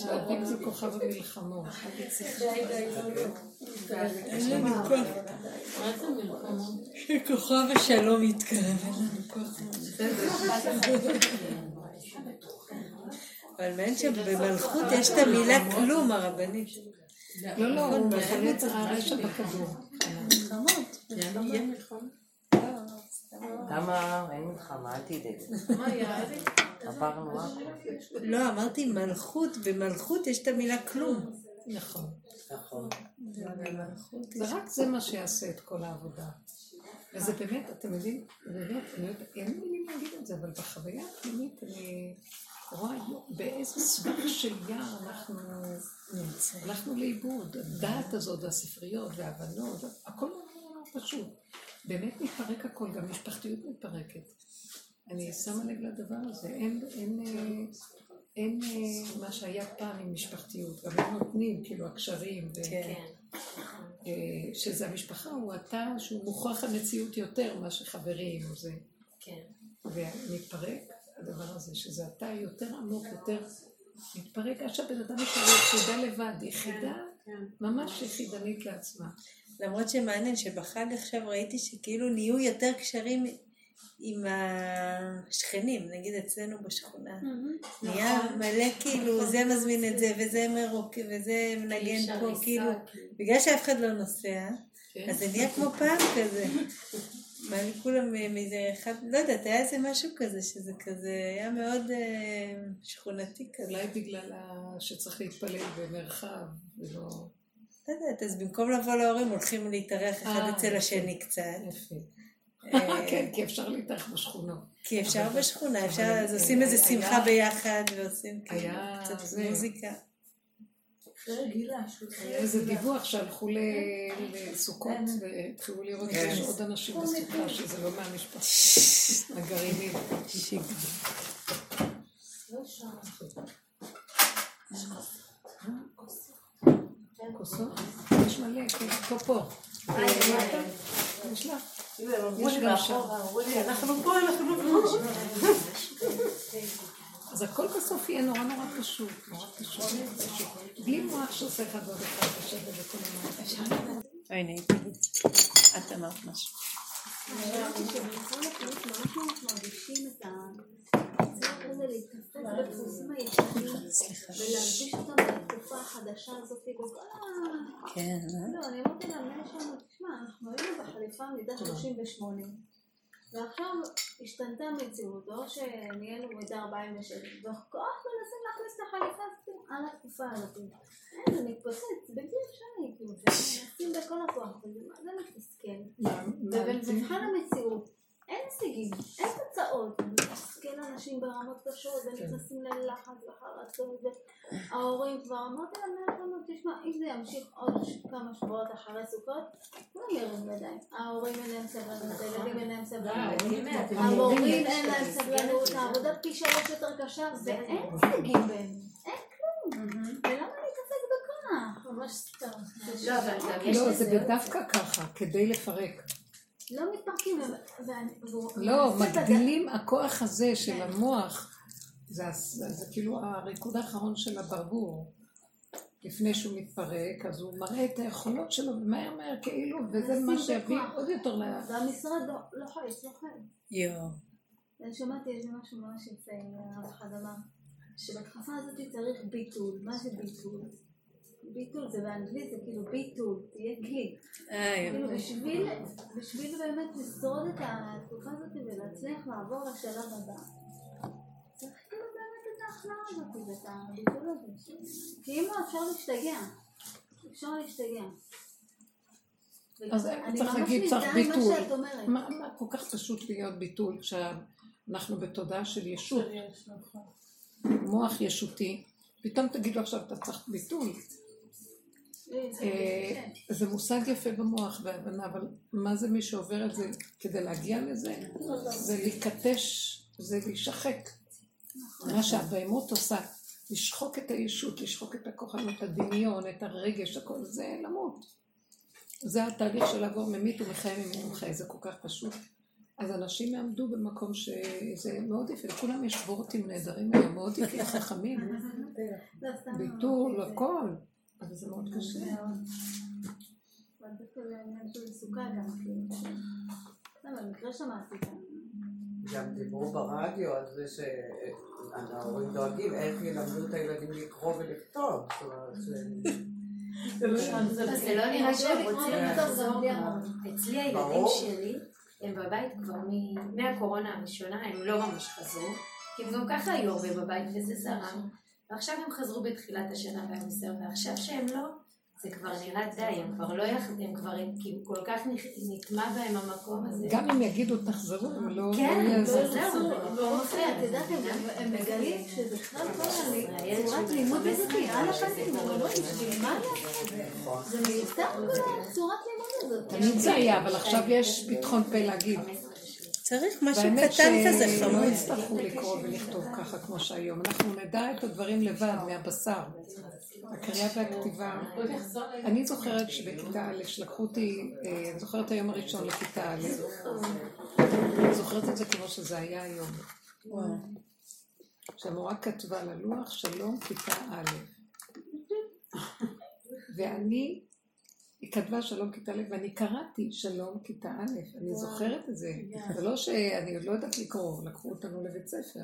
מאדים זה כוכב המלחמות. אין לנו כוח. כוכב השלום יתקרב, אין לנו כוח. אבל מעניין שבמלכות יש את המילה כלום, הרבנית. לא, לא, הוא מכנה את הרשע בכדור. למה אין מלחמה? אל תדאג. עברנו הכל. לא, אמרתי מלכות, במלכות יש את המילה כלום. נכון. נכון. במלכות זה רק זה מה שיעשה את כל העבודה. וזה באמת, אתם יודעים, באמת, אני יודעת, אין לי מילים להגיד את זה, אבל בחוויה הפנימית אני רואה יו- באיזה סבך של יער אנחנו נמצאים. הלכנו לאיבוד, הדעת הזאת והספריות וההבנות, הכל לא פשוט. באמת מתפרק הכל, גם משפחתיות מתפרקת. אני שמה לב לדבר הזה, אין, אין, אה, אין אה, מה שהיה פעם עם משפחתיות, גם הם נותנים, כאילו הקשרים, ו- כן. אה, שזה המשפחה, הוא התא שהוא מוכרח המציאות יותר מאשר חברים זה. כן. ומתפרק הדבר הזה, שזה התא יותר עמוק, יותר מתפרק עד שהבן אדם יש לו יחידה לבד, יחידה ממש יחידנית לעצמה. למרות שמעניין שבחג עכשיו ראיתי שכאילו נהיו יותר קשרים עם השכנים, נגיד אצלנו בשכונה. נהיה מלא כאילו, זה מזמין את זה, וזה מרוק, וזה מנגן פה, כאילו, בגלל שאף אחד לא נוסע, כן? אז זה נהיה כמו פעם כזה. [laughs] מה כולם מאיזה אחד, לא יודעת, היה איזה משהו כזה, שזה כזה, היה מאוד אה, שכונתי כזה. אולי בגלל שצריך להתפלל במרחב, ולא... לא יודעת, אז במקום לבוא להורים הולכים להתארח אחד אה, אצל השני קצת. יפה. אה, [laughs] כן, כי אפשר להתארח בשכונות. כי אפשר בשכונה, אפשר, אז עושים איזה שמחה ביחד ועושים כאילו קצת מוזיקה. היה איזה דיווח שהלכו ל- לסוכות והתחילו לראות שיש עוד אנשים בסוכה שזה לא מהמשפחה. הגרעינים. כוסות? יש מלא, כן, פה פה. יש לך? יש גם שם. אנחנו פה, אנחנו פה. [laughs] אז הכל בסוף יהיה נורא נורא פשוט, נורא פשוט. בלי מוח שעושה אחד ועוד אחד ושווה וכל המערכת. הנה. את אמרת משהו. כן, אה? לא, אני אמרתי למנהל שלנו, תשמע, אנחנו היינו בחליפה מידה 38 ועכשיו השתנתה המציאות, או שנהיינו מידה 47 וכל מנסים להכניס את החליפה הזאת על התקופה הזאת. אין, זה מתפוצץ, בלתי אפשרי, כאילו, ומנסים בכל הכוח, וזה מה זה מתסכל. ובמבחן המציאות אין הישגים, אין תוצאות, מסתכל אנשים ברמות קשות ונכנסים ללחץ וחרצות וההורים כבר אמרתי למנהל שלנו, תשמע, אם זה ימשיך עוד כמה שבועות אחרי סוכות, כולם ירים ידיים, ההורים אין להם סבלנות, הילדים אין להם סבלנות, המורים אין להם סבלנות, העבודה פי שלוש יותר קשה ואין הישגים באמת, אין כלום, ולמה להתעסק בכוח? ממש סתם. לא, לא, זה. דווקא ככה, כדי לפרק. לא מתפרקים, לא, מגדילים הכוח הזה של המוח, זה, כאילו הריקוד האחרון של הברבור. לפני שהוא מתפרק, אז הוא מראה את היכולות שלו, ומהר מהר כאילו, וזה מה שיביא. עוד יותר ל... והמשרד לא- חייב, לא חייב. יואו. אני שמעתי איזה משהו ממש יפה, הרב אחד אמר, שבתקופה הזאת צריך ביטול. מה זה ביטול? ביטול זה באנגלית, זה כאילו ביטול, תהיה כלי. אה, כאילו יופי. בשביל, בשביל באמת לשרוד את התקופה הזאת ולהצליח לעבור לשלב הבא, צריך כאילו באמת את ההכנעה הזאת ואת הביטול הזה. כי אם לא, אפשר להשתגע. אפשר להשתגע. אז אני צריך להגיד, צריך ביטול. מה. מה, מה כל כך פשוט להיות ביטול כשאנחנו בתודעה של ישות, מוח ישותי, פתאום תגידו עכשיו אתה צריך ביטול. אה, זה מושג יפה במוח בהבנה, אבל מה זה מי שעובר את זה כדי להגיע לזה? זה להיקטש, זה להישחק. מה שהבהמות עושה, לשחוק את הישות, לשחוק את הכוחנות, הדמיון, את הרגש, הכל זה למות. זה התהליך של לעבור ממית ומחיה ממית ומחיה, זה כל כך פשוט. אז אנשים יעמדו במקום שזה מאוד יפה, לכולם יש וורטים נהדרים היום, מאוד יפים, חכמים, [laughs] ביטול. הכל, אבל זה מאוד קשה. גם. לא. גם דיברו ברדיו על זה שההורים דואגים איך ילמדו את הילדים לקרוא ולכתוב. זאת אומרת, ש- אז זה לא נראה שהם לקרוא רוצים לחזור. אצלי הילדים. שלי, הם בבית כבר מהקורונה הראשונה, הם לא ממש חזרו, כי הם גם ככה היו הרבה בבית וזה זרם, ועכשיו הם חזרו בתחילת השנה והמסר, ועכשיו שהם לא, זה כבר נראה די, הם כבר לא יח... הם כבר כאילו כל כך נטמע בהם המקום הזה. גם אם יגידו תחזרו, הם לא כן, לא יעזור. לא, זהו, לא מפריע, את יודעת, הם- מגלים שבכלל כל הצורת לימוד הזאת היא על הפנים, הם אומרים, בשביל מה לעשות? זה מיותר כל הצורת לימוד הזאת. תמיד זה היה, אבל עכשיו יש פתחון פה להגיד. צריך משהו קטן כזה שלא חמוד. יצטרכו לקרוא ולכתוב ככה כמו שהיום. אנחנו נדע את הדברים לבד, מהבשר. הקריאה והכתיבה. אני זוכרת שבכיתה א', שלקחו אותי, אה, אני זוכרת היום הראשון לכיתה א', אני זוכרת את זה כמו שזה היה היום. שהמורה כתבה על הלוח שלום כיתה א', ואני, היא כתבה שלום כיתה א', ואני קראתי שלום כיתה א', אני זוכרת את זה. זה לא שאני עוד לא יודעת לקרוא, לקחו אותנו לבית ספר.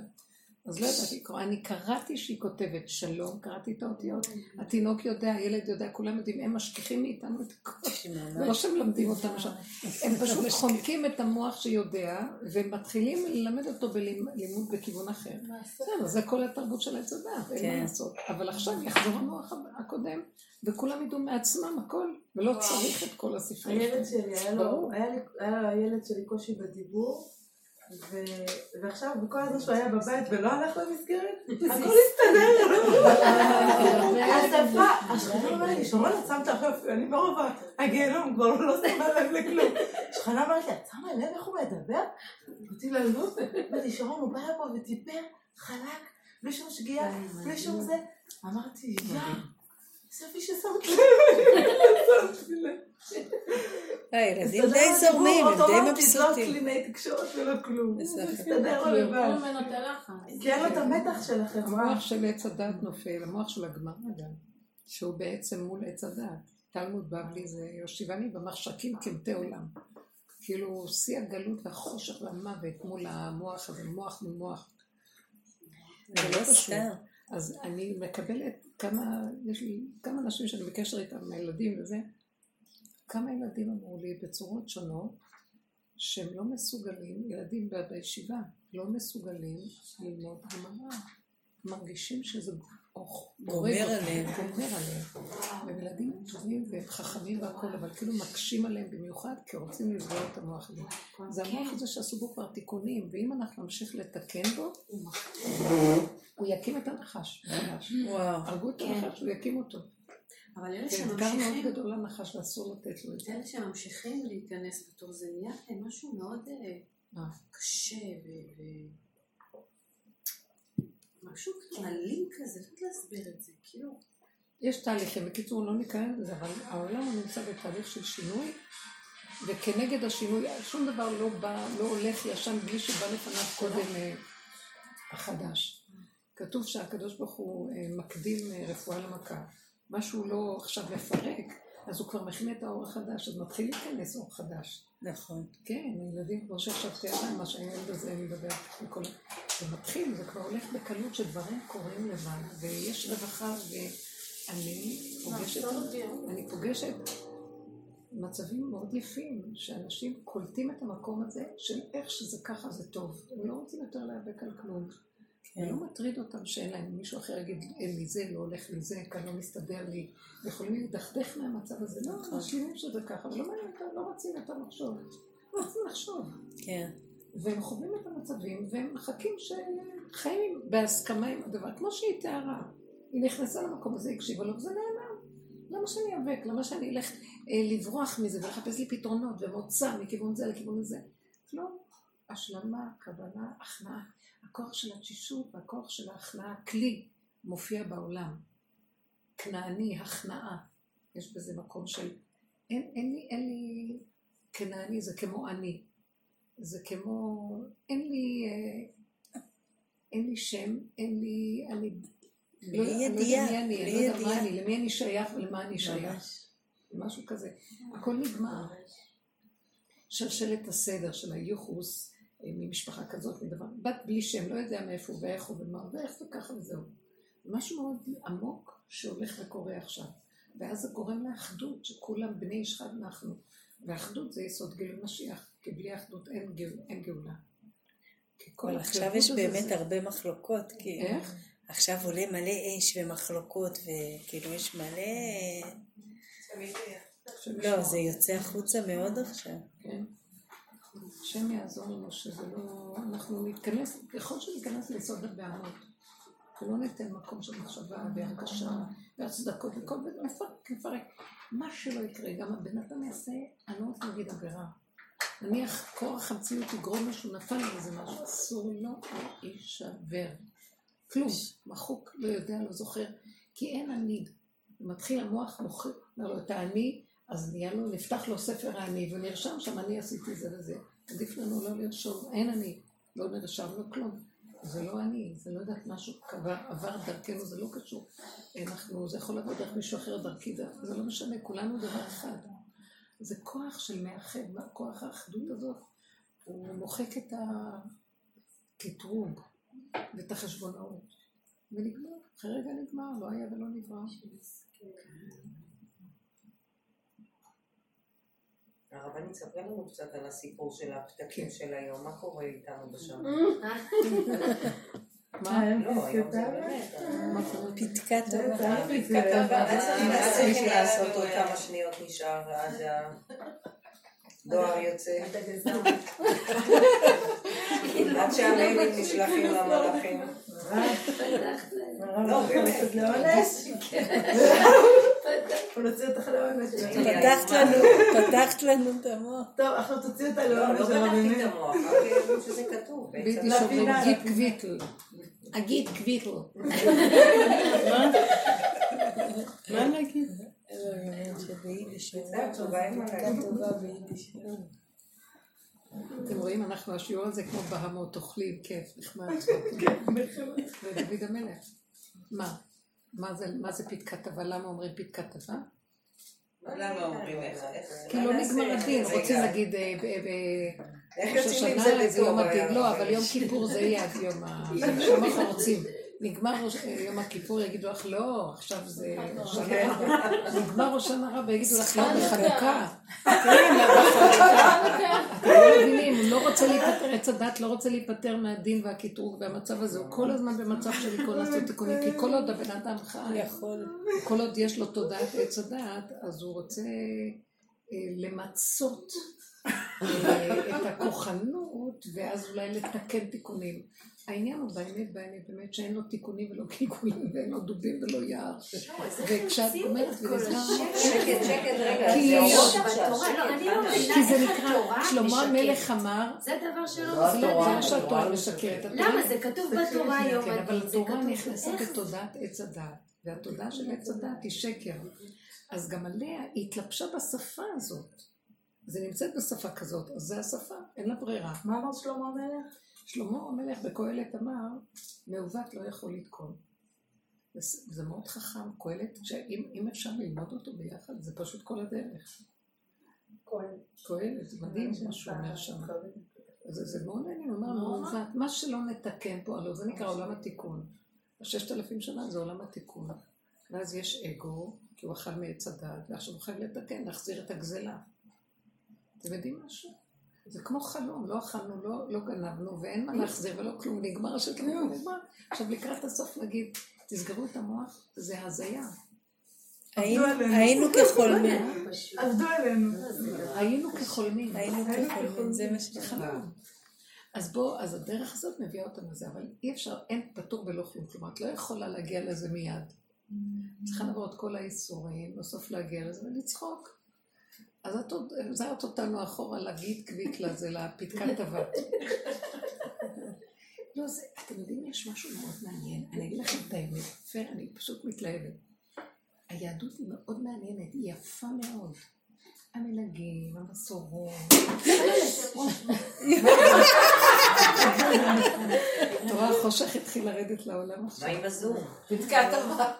אז לא ידעתי לקרוא, אני קראתי שהיא כותבת שלום, קראתי את האותיות, התינוק יודע, הילד יודע, כולם יודעים, הם משכיחים מאיתנו את הכל. זה לא שהם מלמדים אותנו שם, הם פשוט חונקים את המוח שיודע, ומתחילים ללמד אותו בלימוד בכיוון אחר. זה כל התרבות של עץ הדת, אין כן. מה לעשות. אבל עכשיו יחזור המוח הקודם, וכולם ידעו מעצמם הכל, ולא צריך את כל הספרים. הילד שלי, היה לו, ברור. היה לי- היה לילד שלי קושי בדיבור, ו- ועכשיו, בכל הזמן שהוא היה בבית ולא הלך למסגרת, [laughs] הכל הסתדר. השפה, השכנה [laughs] אומרת לי, שרון, את שמת עכשיו, אני ברוב הגיהנום כבר לא שמה לב לכלום. השכנה אומרת לי, את שמה לב איך הוא מדבר? אמרתי לה, לא. אמרתי, שרון, הוא בא לפה וטיפר חלק, בלי שום שגיאה, בלי שום זה. אמרתי, יא, ששמת לב. הילדים די זורמים, הם די לא מבסוטים. קלינאי תקשורת ולא כלום. הסתדר לו לבד. ממנו את המתח של החברה. המוח של עץ הדת נופל, המוח של הגמרא גם, שהוא בעצם מול עץ הדת. תלמוד בבלי זה יושיבני במחשכים כמתי עולם. כאילו שיא הגלות והחושך והמוות מול המוח הזה, מוח מול מוח. זה לא פשוט. סתם. אז אני מקבלת כמה, יש לי כמה אנשים שאני בקשר איתם, הילדים וזה, כמה ילדים אמרו לי בצורות שונות, שהם לא מסוגלים, ילדים בישיבה, לא מסוגלים ללמוד גמרא. מרגישים שזה אוח, גומר עליהם. גומר עליהם. והם ילדים טובים והם חכמים והכל, אבל כאילו מקשים עליהם במיוחד, כי רוצים לסגור את המוח הזה. זה המוח הזה שעשו בו כבר תיקונים, ואם אנחנו נמשיך לתקן בו, הוא יקים את הנחש. מחדש. וואו. הרגו את הנחש, הוא יקים אותו. אבל אלה זה אתגר מאוד שממשיכים, גדול לנחש ואסור לתת לו את זה. אלה שממשיכים להיכנס לתוך זה נהיה להם משהו מאוד אה? קשה ו... משהו כאילו אלים כזה, לא יודעת להסביר את זה, כאילו... יש תהליכים, בקיצור לא ניכנס לזה, אבל העולם נמצא בתהליך של שינוי, וכנגד השינוי שום דבר לא בא, לא הולך ישן בלי שבא לפניו קודם אה, החדש. כתוב שהקדוש ברוך הוא אה, מקדים אה, רפואה למכה. משהו לא עכשיו מפרק, אז הוא כבר מכין את האור החדש, אז מתחיל להיכנס אור חדש. נכון. כן, ילדים, כמו שעכשיו תיארה, מה שהילד הזה מדבר, וכל... זה מתחיל, זה כבר הולך בקלות שדברים קורים לבד, ויש רווחה, ואני פוגשת, אני פוגשת מצבים מאוד יפים, שאנשים קולטים את המקום הזה של איך שזה ככה זה טוב. הם לא רוצים יותר להיאבק על כלום. כן. ולא מטריד אותם שאין להם, מישהו אחר יגיד, אין לי זה, לא הולך לי זה, כאן לא מסתדר לי. יכולים להידכדך מהמצב הזה. לא, נכון. משלימים שזה ככה, ולא מעניין אותם, לא רוצים יותר לחשוב. לא רוצים לחשוב. כן. והם חווים את המצבים, והם מחכים שחיים בהסכמה עם הדבר, כמו שהיא תיארה. היא נכנסה למקום הזה, הקשיבה לו, וזה נעלם. למה שאני איאבק? למה שאני אלך אה, לברוח מזה ולחפש לי פתרונות ומוצא מכיוון זה לכיוון הזה? לא. השלמה, קבלה, הכנעה. הכוח של התשישות והכוח של ההכנעה, כלי, מופיע בעולם. כנעני, הכנעה. יש בזה מקום של... אין, אין לי, אין לי... כנעני זה כמו אני. זה כמו... אין לי... אה, אין לי שם, אין לי... אני... לא- לא יודע מי אני, לא יודע מה. אני, למי אני שייך ולמה אני שייך. משהו כזה. הכל נגמר. שלשלת הסדר של הייחוס אה, ממשפחה כזאת, מדבר, בת בלי שם, לא יודע מאיפה ואיך הוא ומה, ואיך זה ככה וזהו. משהו מאוד עמוק שהולך וקורה עכשיו. ואז זה גורם לאחדות, שכולם בני איש חד אנחנו. ואחדות זה יסוד גילוי משיח, כי בלי אחדות אין, גאול, אין גאולה. כי אבל עכשיו יש באמת זה- הרבה מחלוקות, כאילו. איך? עכשיו עולה מלא אש ומחלוקות, וכאילו יש מלא... לא, זה יוצא החוצה מאוד עכשיו. כן. השם יעזור לנו שזה לא... אנחנו נתכנס, ככל שניכנס ליסוד הבעמות, ולא ניתן מקום של מחשבה והרגשה והצדקות וכל זה, נפרק, נפרק. מה שלא יקרה, גם הבן אדם יעשה, אני לא רוצה להגיד עבירה. נניח כורח המציאות יגרום לו שהוא נפל על איזה משהו, אסור לו להישבר. כלום, מחוק, לא יודע, לא זוכר, כי אין אני. מתחיל המוח מוכר, לו, אתה אני, אז נהיה לו, נפתח לו ספר האני, ונרשם שם, אני עשיתי זה וזה. עדיף לנו לא לרשום, אין אני, לא נרשם לו כלום. זה לא אני, זה לא יודעת משהו קבע, עבר דרכנו, זה לא קשור. אנחנו, זה יכול לבוא דרך מישהו אחר דרכי, זה לא משנה, כולנו דבר אחד. זה כוח של מאחד, כוח האחדות הזאת, הוא מוחק את הקטרוג ואת החשבונאות. ונגמר, אחרי רגע נגמר, לא היה ולא נברא. הרבנית, ספרי לנו קצת על הסיפור של הפתקים כן. של היום, מה קורה איתנו בשם? [laughs] מה? היום לא, היום זה? באמת. מה קורה? פתקה טובה. זה היה מה פסקתה. צריכים לעשות עוד כמה שניות נשאר עד ה... דואר יוצא. עד שהמיילים נשלחים למלאכים. לא, באמת. [laughs] פתחת לנו, פתחת לנו את המוח. טוב, עכשיו תוציא אותה לא, לעונש. לא של פתחתי. את המוח, אמרתי שזה כתוב. ביידיש אומרים גיט קוויטל. הגיט קוויטל. מה נגיד? להגיד. ביידיש. אתם רואים, אנחנו השיעור הזה כמו בהמות אוכלים, כיף, נחמד. ודוד המלך. מה? מה זה, מה זה פתקת טבה? למה אומרים פתקת טבה? למה אומרים איך? איך- כי לא נגמר? הדין, רוצים להגיד אה, ב- ב- איך ראש השנה, זה איזה יום? הדין, היה לא, אבל. יום כיפור זה יהיה עד יום ה... [laughs] שם החורצים. נגמר יום הכיפור, יגידו לך לא, עכשיו זה שנה רבה. נגמר ראש שנה רבה, יגידו לך לא, בחנוכה. אתם לא מבינים, הוא לא רוצה להיפטר, עץ הדת לא רוצה להיפטר מהדין והקטרוג והמצב הזה, הוא כל הזמן במצב של עיכון לעשות תיקונים, כי כל עוד הבן אדם חי. כל עוד יש לו תודעת עץ הדת, אז הוא רוצה אה, למצות אה, את הכוחנות, ואז אולי לתקן תיקונים. העניין הוא באמת, באמת, באמת שאין לו תיקונים ולא קלקולים, ואין לו דובים ולא יער. וכשאת אומרת, ונזכר, שקט, שקט, רגע, כי- זה לא. לא, אני לא מבינה כי זה איך נקרא, שלמה. המלך אמר, זה דבר שלא זה לא- לא שהתורה התורה משקרת. למה? זה כתוב בתורה יום כן. אבל התורה נכנסת? לתודעת עץ הדת, והתודעה של עץ הדת היא שקר. אז גם עליה היא התלבשה בשפה הזאת. זה נמצאת בשפה כזאת, אז זה השפה, אין לה ברירה. מה אמר שלמה המלך? שלמה המלך בקהלת אמר, מעוות לא יכול לתקון. זה- זה מאוד חכם, קהלת, שאם אם אפשר ללמוד אותו ביחד, זה פשוט כל הדרך. קהלת, זה מדהים מה שהוא אומר שם. זה, זה מאוד מעניין, הוא אומר מעוות, מה שלא נתקן פה, הלוא זה נקרא עולם התיקון. הששת אלפים שנה זה עולם התיקון. ואז יש אגו, כי הוא אכל מעץ הדעת, ועכשיו הוא חייב לתקן, להחזיר את הגזלה. אתם יודעים משהו? זה כמו חלום, לא אכלנו, לא, לא גנבנו, ואין מה להחזיר ולא כלום, נגמר השקר, נגמר. עכשיו לקראת הסוף נגיד, תסגרו את המוח, זה הזיה. היינו- כחולמים. עבדו עלינו. היינו כחולמים. היינו כחולמים, זה מה ש... חלום. אז בוא, אז הדרך הזאת מביאה אותנו לזה, אבל אי אפשר, אין פטור בלא כלום, כלומר, את לא יכולה להגיע לזה מיד. צריכה לעבור את כל האיסורים, בסוף להגיע לזה ולצחוק. אז את עוד החזרת אותנו אחורה להגיד קוויקלה, זה לפתקת [laughs] טבעת. לא, זה, אתם יודעים, יש משהו מאוד מעניין. אני אגיד לכם את האמת, פייר, אני פשוט מתלהבת. היהדות היא מאוד מעניינת, היא יפה מאוד. המנהגים, המסורות. [laughs] רואה, החושך התחיל לרדת לעולם מה עכשיו. עם הזום? פתקת טבע.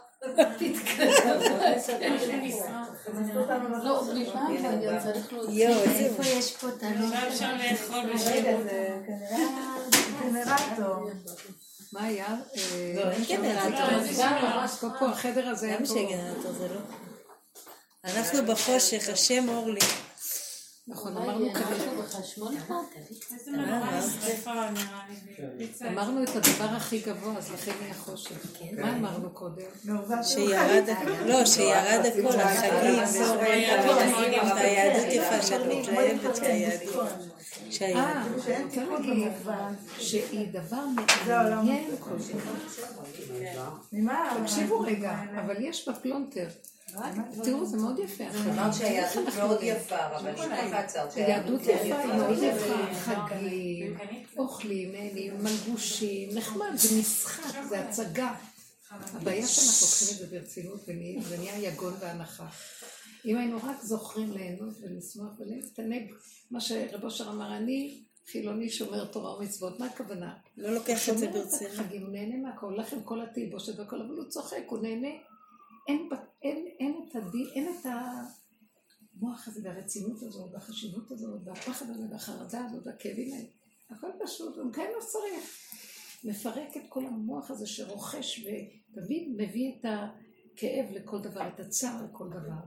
לא. מה היה? אה, לא, אין גנרטור. החדר הזה היה פה. לא? אנחנו בחושך, השם אורלי. נכון, אמרנו פה? אמרנו את הדבר הכי גבוה, אז לכן יהיה חושך. מה אמרנו קודם? שירד, לא, שירד הכל, החגים. היהדות יפה שאת מתלהבת שהיהדות. אה, שהיהדות. רוצה להגיד שהיא דבר מעניין כל כך. ממה? תקשיבו רגע, אבל יש בה פלונטר. תראו, זה מאוד יפה. אמרת שהיהדות מאוד יפה, אבל שנייה עצרת. היהדות יפה, היא מאוד יפה, חגים, אוכלים, נהנים, מלבושים, נחמד, זה משחק, זה הצגה. הבעיה שאנחנו לוקחים את זה ברצינות ונהיה- זה נהיה יגון והנחה. אם היינו רק זוכרים ליהנות ולשמוח ולהתענג, מה שרב אושר אמר, אני חילוני שומר תורה ומצוות, מה הכוונה? לא לוקח את זה שומר את ברצינות. החגים, הוא נהנה מהכל, הולך עם כל התלבושת והכל, אבל הוא צוחק, הוא נהנה. אין, אין, אין את הדין, אין את המוח הזה והרצינות הזאת, והחשיבות הזאת, והפחד הזה, והחרדה הזאת, והכאבים האלה. הכל פשוט, הוא מקיים מה שצריך. מפרק את כל המוח הזה שרוכש ותמיד מביא את הכאב לכל דבר, את הצער לכל דבר.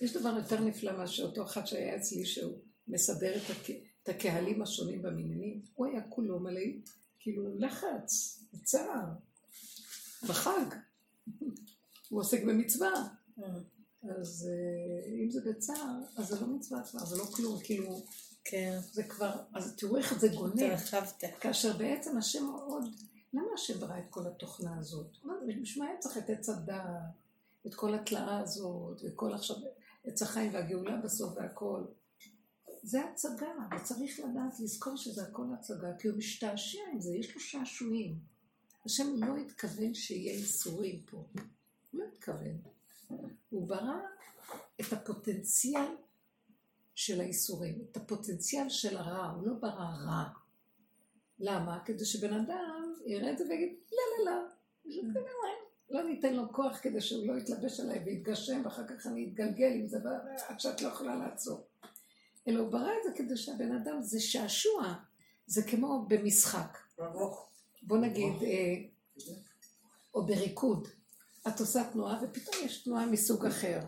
יש דבר יותר נפלא מאשר אותו אחד שהיה אצלי, שהוא מסדר את, הק... את הקהלים השונים במניינים. הוא היה כולו מלא, כאילו, לחץ, צער, בחג. הוא עוסק במצווה. אז אה, אם זה בצער, אז זה לא מצווה כבר, זה לא כלום, כאילו, כן, זה כבר, אז תראו איך זה גונב. התרחבת. כאשר בעצם השם מאוד, למה השם ברא את כל התוכנה הזאת? בשביל מה צריך את עץ הדעת, את כל התלאה הזאת, וכל עכשיו, עץ החיים והגאולה בסוף והכל? זה הצגה, וצריך לדעת, לזכור שזה הכל הצגה, כי הוא משתעשע עם זה, יש לו שעשועים. השם לא התכוון שיהיה ייסורים פה. הוא לא התכוון. הוא ברא את הפוטנציאל של הייסורים, את הפוטנציאל של הרע, הוא לא ברא רע. למה? כדי שבן אדם יראה את זה ויגיד, לא, לא, לא, לא ניתן לו כוח כדי שהוא לא יתלבש עליי ויתגשם, ואחר כך אני אתגלגל עם זה, עד שאת לא יכולה לעצור. אלא הוא ברא את זה כדי שהבן אדם, זה שעשוע, זה כמו במשחק. בוא נגיד, אה, או בריקוד. את עושה תנועה ופתאום יש תנועה מסוג אחר.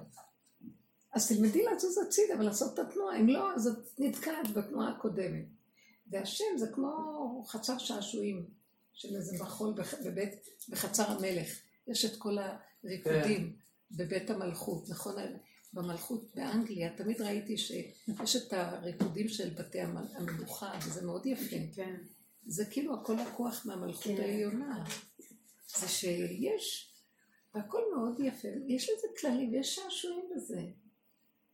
אז תלמדי לזוז הצידה ולעשות את התנועה, אם לא, אז את נתקעת בתנועה הקודמת. והשם זה כמו חצר שעשועים של איזה מחול בבית, בחצר המלך. יש את כל הריקודים בבית המלכות, נכון? במלכות באנגליה, תמיד ראיתי שיש את הריקודים של בתי המ- המלוכה, וזה מאוד יפה. כן. זה כאילו הכל לקוח מהמלכות כן. העליונה. זה שיש, והכל מאוד יפה, יש לזה כללים, יש שעשועים בזה.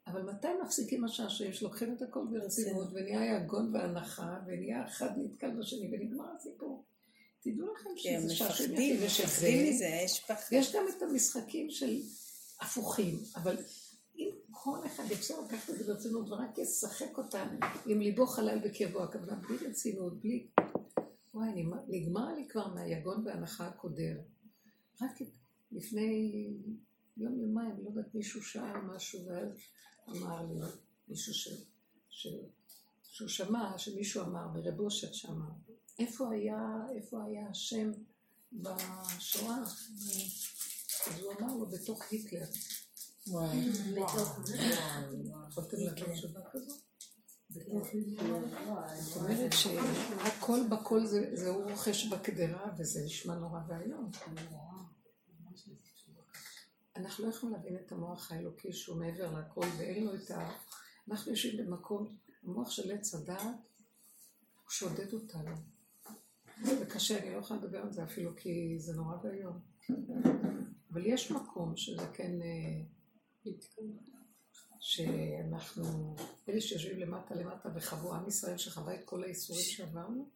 אבל מתי מפסיקים השעשועים שלוקחים את הכל ברצינות, ונהיה יגון והנחה, ונהיה אחד נתקל בשני, ונגמר הסיפור. תדעו לכם שזה שעשועים מפחדים, מזה, יש פחד. ויש גם את המשחקים של הפוכים, אבל אם כל אחד אפשר לקחת את זה ברצינות ורק ישחק אותה עם ליבו חלל בקרבו, הכוונה בלי רצינות, בלי... וואי, נגמר- לי כבר מהיגון והנחה הקודר. רק לפני יום יומיים, לא יודעת, מישהו שאל משהו ואז אמר לי, מישהו ש... ש... שהוא שמע, שמישהו אמר, מרב אושר שמע, איפה היה, איפה היה השם בשואה? אז הוא אמר לו, בתוך היטלר. בתוך יכולתם להגיד תשובה כזאת? זאת אומרת שהכל בכל זה, הוא רוכש בקדרה, וזה נשמע נורא ואיום. אנחנו לא יכולים להבין את המוח האלוקי שהוא מעבר לכל, ואין לו את ה... אנחנו יושבים במקום, המוח של עץ הדעת, הוא שודד אותנו. זה קשה, אני לא יכולה לדבר על זה אפילו, כי זה נורא ואיום. אבל יש מקום שזה כן... שאנחנו, אלה שיושבים למטה למטה וחוו עם ישראל שחווה את כל האיסורים שעברנו,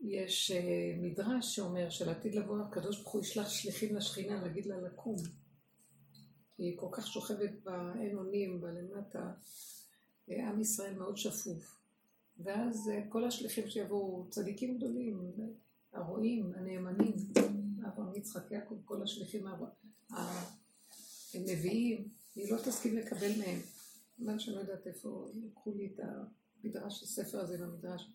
יש אה, מדרש שאומר שלעתיד לבוא הקדוש ברוך הוא ישלח שליחים לשכינה להגיד לה לקום. כי היא כל כך שוכבת באין אונים, בלמטה, אה, עם ישראל מאוד שפוף. ואז אה, כל השליחים שיבואו, צדיקים גדולים, הרועים, הנאמנים, אברהם, יצחק, יעקב, כל השליחים הנביאים, היא לא תסכים לקבל מהם. כיוון שאני לא יודעת איפה, לקחו לי את המדרש, הספר הזה במדרש.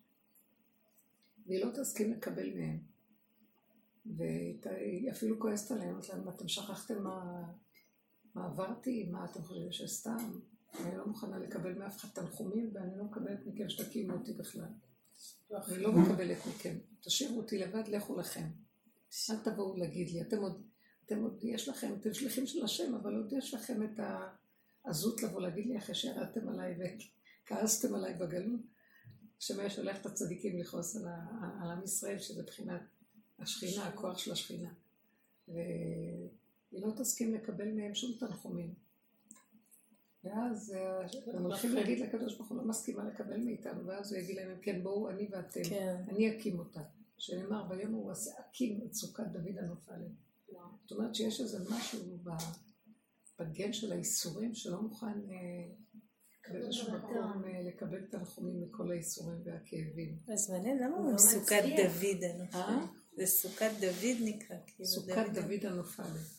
והיא לא תסכים לקבל מהם. והיא אפילו כועסת עליהם, אומרת להם, אתם שכחתם מה, מה עברתי? מה אתם חושבים שסתם? אני לא מוכנה לקבל מאף אחד תנחומים, ואני לא מקבלת מכם שתקימו אותי בכלל. אני לא מקבלת מכם. תשאירו אותי לבד, לכו לכם. אל תבואו להגיד לי. אתם עוד, אתם עוד, יש לכם, אתם שליחים של השם, אבל עוד יש לכם את העזות לבוא להגיד לי אחרי שירדתם עליי וכעסתם עליי בגלות. היה שולח את הצדיקים לכעוס על, ה- על עם ישראל, שזה מבחינת השכינה, הכוח של השכינה. והיא לא תסכים לקבל מהם שום תנחומים. ואז אה, הם הולכים להגיד לקדוש ברוך הוא לא מסכימה לקבל מאיתנו, ואז הוא יגיד להם, כן, בואו, אני ואתם, כן. אני אקים אותה. שנאמר, ביום הוא עשה אקים את סוכת דוד הנופלת. זאת אומרת שיש איזה משהו ב- בגן של האיסורים שלא מוכן אה, באיזשהו מקום אה, לקבל תנחומים מכל האיסורים והכאבים. אז מעניין, למה הוא לא סוכת. דוד הנופל? אה? זה סוכת דוד נקרא, כאילו סוכת דוד הנופלת.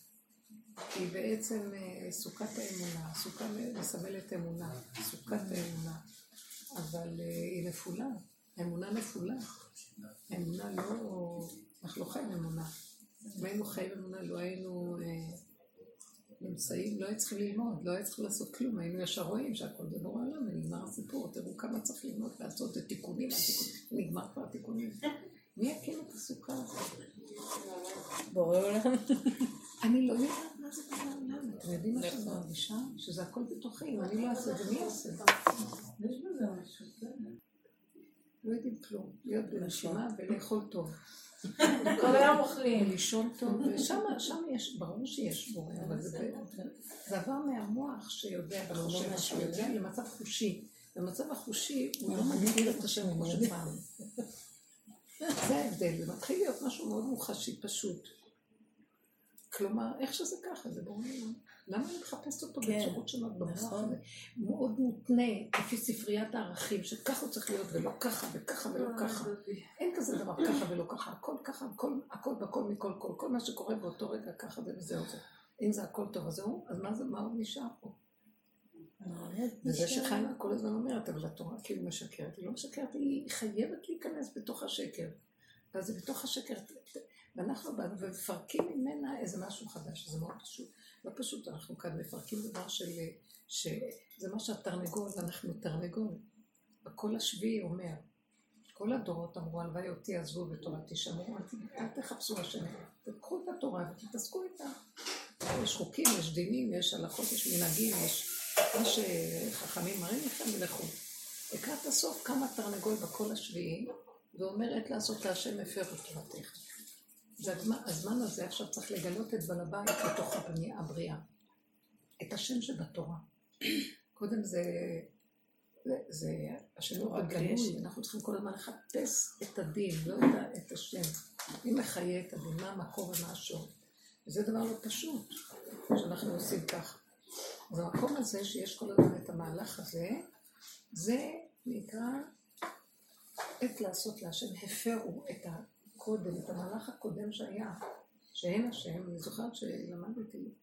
היא בעצם סוכת האמונה, סוכה מסמלת אמונה, סוכת האמונה, אבל היא נפולה, אמונה נפולה. אמונה לא, אנחנו לא חיים אמונה. אם היינו חיים אמונה, לא היינו אה, נמצאים, לא היינו צריכים ללמוד, לא היינו צריכים לעשות כלום, היינו ישר רואים שהכל זה בורא עולם, ונגמר הסיפור, תראו כמה צריך ללמוד, לעשות את תיקונים, התיקונים, נגמר כבר התיקונים. מי יקים את הסוכה? בורא עולם. אני לא יודעת מה זה בורא עולם. אתם יודעים מה שאני מרגישה? שזה הכל בתוכי. אם אני לא אעשה את זה, מי יעשה? יש בזה משהו, כן. לא יודעים כלום. להיות בנשימה ולאכול טוב. כל היום אוכלים. ולישון טוב, ושם שם יש, ברור שיש בורא, אבל זה זה עבר מהמוח שיודע וחושב שהוא יודע למצב חושי. במצב החושי הוא לא מגדיר את השם כמו שפעם. זה ההבדל, זה מתחיל להיות משהו מאוד מוחשי, פשוט. כלומר, איך שזה ככה, זה ברור. למה אני מחפשת אותו כן, בצורות שונות במוח נכון. מאוד מותנה לפי ספריית הערכים, שככה הוא צריך להיות ולא ככה וככה ולא ככה. אין כזה דבר ככה ולא ככה, הכל ככה, הכל, הכל בכל מכל כל, כל מה שקורה באותו רגע ככה זה וזהו זה. אם זה הכל טוב, אז זהו, אז מה זה, מה עוד נשאר פה? וזה שחיימה כל הזמן אומרת, אבל התורה כאילו משקרת, היא לא משקרת, היא חייבת להיכנס בתוך השקר. ואז זה בתוך השקר, ואנחנו באנו ומפרקים ממנה איזה משהו חדש, זה מאוד פשוט. לא פשוט, אנחנו כאן מפרקים דבר של, שזה מה שהתרנגול, ואנחנו תרנגול. הקול השביעי אומר, כל הדורות אמרו, הלוואי אותי עזבו בתורה, תשמעו, אל- תחפשו השם, תקחו את התורה ותתעסקו איתה. יש חוקים, יש דינים, יש הלכות, יש מנהגים, יש מה שחכמים מראים לכם ולכו. לקראת הסוף קם התרנגול בקול השביעי, ואומר עת לעשות להשם הפר תורתך. זה הזמן, הזמן הזה עכשיו צריך לגלות את בעל הבית בתוך הבנייה, הבריאה. את השם שבתורה. קודם זה, זה, זה השם הוא בגלוי, אנחנו צריכים כל הזמן לחפש את הדין, לא את, את השם. מי מחיה את הדין, מה המקור ומה השור. וזה דבר לא פשוט, שאנחנו עושים כך. אז המקום הזה שיש כל הזמן את המהלך הזה, זה נקרא עת לעשות להשם, הפרו את הקודם, את המהלך הקודם שהיה, שאין השם, אני זוכרת שלמדתי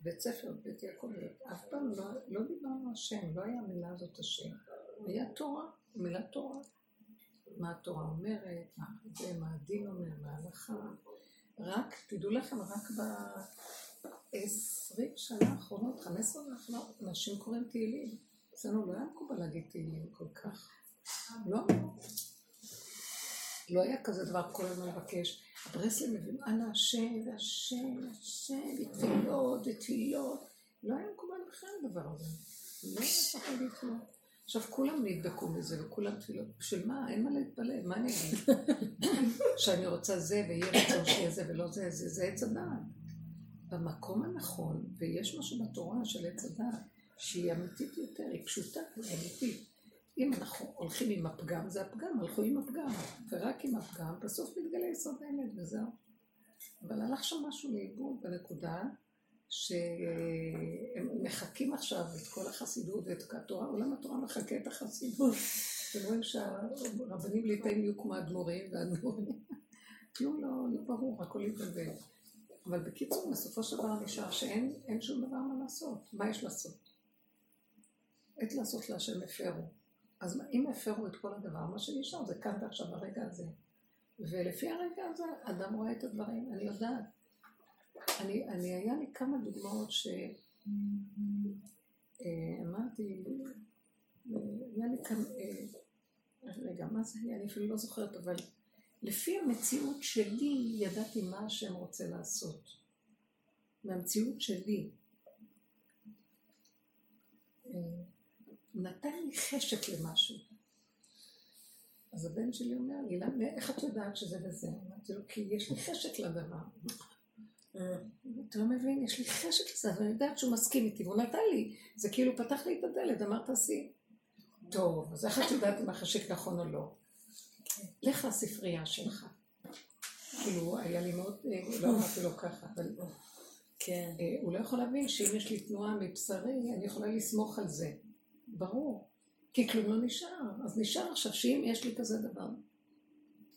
בית ספר, בית יעקב, אף פעם לא, לא דיברנו השם, לא היה המילה הזאת השם, היה תורה, מילה תורה. מה התורה אומרת, מה זה, מה הדין אומר, מה ההלכה. רק, תדעו לכם, רק ב-20 שנה האחרונות, 15 האחרונות, אנשים קוראים תהילים. אצלנו לא היה מקובל להגיד תהילים כל כך. לא. לא היה כזה דבר כל הזמן לבקש. הברסלב מביאים אנא השם והשם והשם ותפילות ותפילות. לא היה מקובל בכלל הדבר הזה. לא היה צריך להתפלל. עכשיו כולם נדבקו מזה וכולם תפילות. בשביל מה? אין מה להתפלל. מה אני אגיד? [laughs] שאני רוצה זה ויהיה רצון שיהיה זה ולא זה, זה, זה עץ הדעת. במקום הנכון, ויש משהו בתורה של עץ הדעת, שהיא אמיתית יותר, היא פשוטה, היא אמיתית. אם אנחנו הולכים עם הפגם, זה הפגם, הלכו עם הפגם, ורק עם הפגם, בסוף מתגלה יסוד האמת וזהו. אבל הלך שם משהו לאיבוד בנקודה, שהם מחקים עכשיו את כל החסידות ואת התורה, עולם התורה מחקה את החסידות. אתם רואים שהרבנים ליטאים יהיו כמו האדמו"רים והאדמו"רים. כלום לא, לא ברור, הכל התבלבל. אבל בקיצור, בסופו של דבר נשאר שאין אין שום דבר מה לעשות. מה יש לעשות? עת לעשות להשם הפרו. אז אם הפרו את כל הדבר, מה שנשאר זה כאן ועכשיו, הרגע הזה. ולפי הרגע הזה, אדם רואה את הדברים, אני יודעת. אני, אני היה לי כמה דוגמאות ש... אה, אה, היה לי כאן, אה, רגע, מה זה היה? אני אפילו לא זוכרת, אבל לפי המציאות שלי, ידעתי מה השם רוצה לעשות. מהמציאות שלי. אה, נתן לי חשק למשהו. אז הבן שלי אומר לי, "למה- איך את יודעת שזה וזה? אמרתי לו, כי יש לי חשק לדבר. אתה לא מבין, יש לי חשק לזה, ואני יודעת שהוא מסכים איתי, והוא נתן לי, זה כאילו פתח לי את הדלת, אמר תעשי. טוב, אז איך את יודעת אם החשק נכון או לא? לך לספרייה שלך. כאילו, היה לי מאוד, אה, לא אמרתי לו ככה, אבל כן. אה, הוא לא יכול להבין שאם יש לי תנועה מבשרי, אני יכולה לסמוך על זה. ברור. כי כלום לא נשאר. אז נשאר עכשיו שאם יש לי כזה דבר,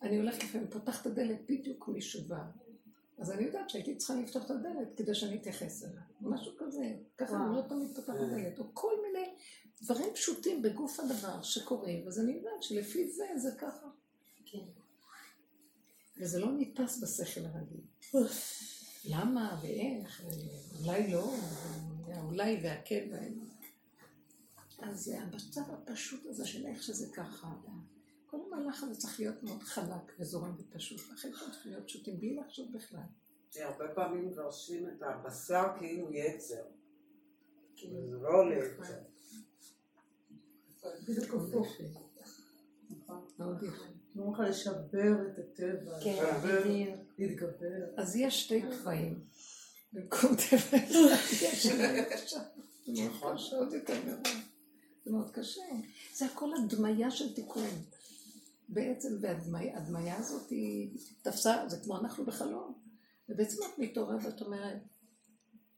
אני הולכת לפעמים, פותחת את הדלת בדיוק מישהו בא. אז אני יודעת שהייתי צריכה לפתוח את הדלת כדי שאני אתייחס אליה. משהו כזה. ככה אני לא תמיד פותחת את הדלת. או כל מיני דברים פשוטים בגוף הדבר שקורים, אז אני יודעת שלפי זה זה ככה. כן. וזה לא נתפס בשכל הרגיל. למה ואיך, ואולי לא, אולי והכן והאין. אז המצב הפשוט הזה של איך שזה ככה, כל המהלך הזה צריך להיות מאוד חלק וזורם ופשוט, לכן כל צריך להיות פשוטים בלי לחשוב בכלל. הרבה פעמים מפרשים את הבשר כאילו יצר. זה לא. בדיוק הפוך. מאוד יפה. אומרים לך לשבר את הטבע, כן, לשבר. להתגבר. אז יש שתי תוואים. במקום טבע יש. זה מאוד קשה, עוד יותר גרוע. זה מאוד קשה. זה הכל הדמיה של תיקון. בעצם, והדמיה הזאת היא תפסה, זה כמו אנחנו בחלום. ובעצם את מתעוררת ואת אומרת,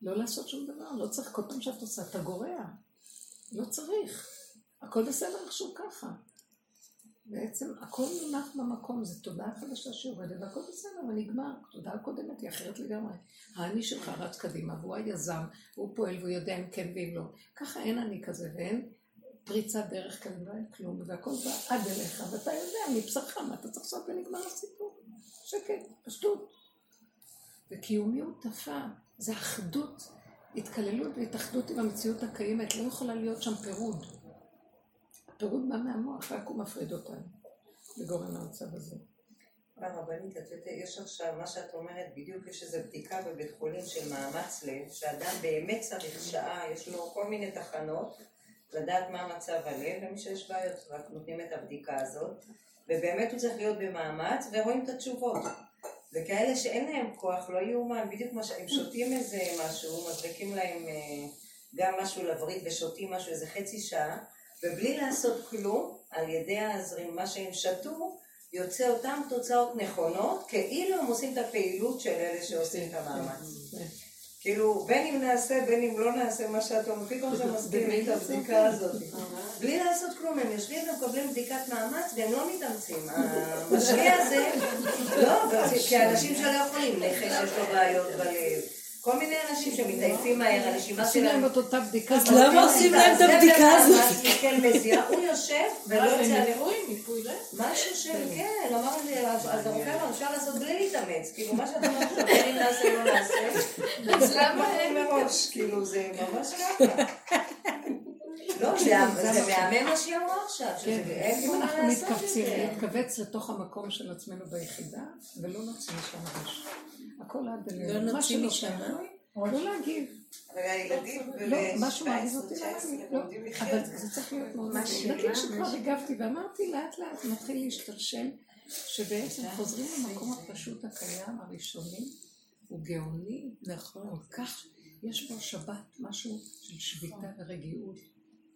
לא לעשות שום דבר, לא צריך, כל פעם שאת עושה, אתה גורע. לא צריך. הכל בסדר איכשהו ככה. בעצם הכל מונח במקום, זו תודעה חדשה שיורדת, והכל בסדר, ונגמר. תודעה קודמת היא אחרת לגמרי. האני שלך רץ קדימה, והוא היזם, והוא פועל, והוא יודע אם כן ואם לא. ככה אין אני כזה, ואין פריצת דרך כאן, לא אין כלום, והכל בא עד אליך, ואתה יודע מבשרך מה אתה צריך לעשות, ונגמר הסיפור. שקט, פשטות. וקיומיות תפה, זה אחדות, התקללות והתאחדות עם המציאות הקיימת, לא יכולה להיות שם פירוד. הפירוד בא מהמוח, רק הוא מפריד אותנו, וגורם למצב הזה. הרבנית, את יודעת, יש עכשיו, מה שאת אומרת, בדיוק יש איזו בדיקה בבית חולים של מאמץ לב, שאדם באמת צריך שעה, יש לו כל מיני תחנות, לדעת מה מצב הלב, למי שיש בעיות, רק נותנים את הבדיקה הזאת, ובאמת הוא צריך להיות במאמץ, ורואים את התשובות. וכאלה שאין להם כוח, לא יאומן, בדיוק מה שהם שותים איזה משהו, מזריקים להם אה, גם משהו לווריד ושותים משהו איזה חצי שעה, ובלי לעשות כלום, על ידי הזרים, מה שהם שתו, יוצא אותן תוצאות נכונות, כאילו הם עושים את הפעילות של אלה שעושים את המאמץ. כאילו, בין אם נעשה, בין אם לא נעשה מה שאת אומרת, פתאום זה מזכיר לי את הבדיקה הזאת. בלי לעשות כלום, הם יושבים ומקבלים בדיקת מאמץ והם לא מתאמצים. המשקיע הזה, [laughs] לא, כי אנשים שלא יכולים, נכה שיש לו בעיות בלב. כל מיני אנשים שמתעייפים מהר, הנשימה עושים להם שלהם... את אותה בדיקה. אז למה עושים להם את הבדיקה הזאת? כן, הוא יושב ולא יוצא על מיפוי, לב. משהו של, כן, אמר לי, אז הרופא אמר, אפשר לעשות בלי להתאמץ, כאילו, מה שאתה אומר אם נעשה לא נעשה, אז למה [laughs] אין מראש, כאילו, זה ממש ככה. [laughs] לא, זה זה מהמם מה שהיא אמרה עכשיו, כן, אם אנחנו מתכווצים. להתכווץ לתוך המקום של עצמנו ביחידה, ולא נוציא משם ראש. הכל עד לא אלינו. מה נוציא משם, אה? לא להגיב. אבל הילדים לא, משהו אותי, 17, למה אני- 19, לא. אבל זה צריך להיות מאוד מה נגיד? שכבר הגבתי, ואמרתי לאט לאט מתחיל להשתלשל, שבעצם חוזרים למקום הפשוט הקיים הראשוני, הוא גאוני, נכון. כל כך, יש בו שבת, משהו של שביתה ורגיעות,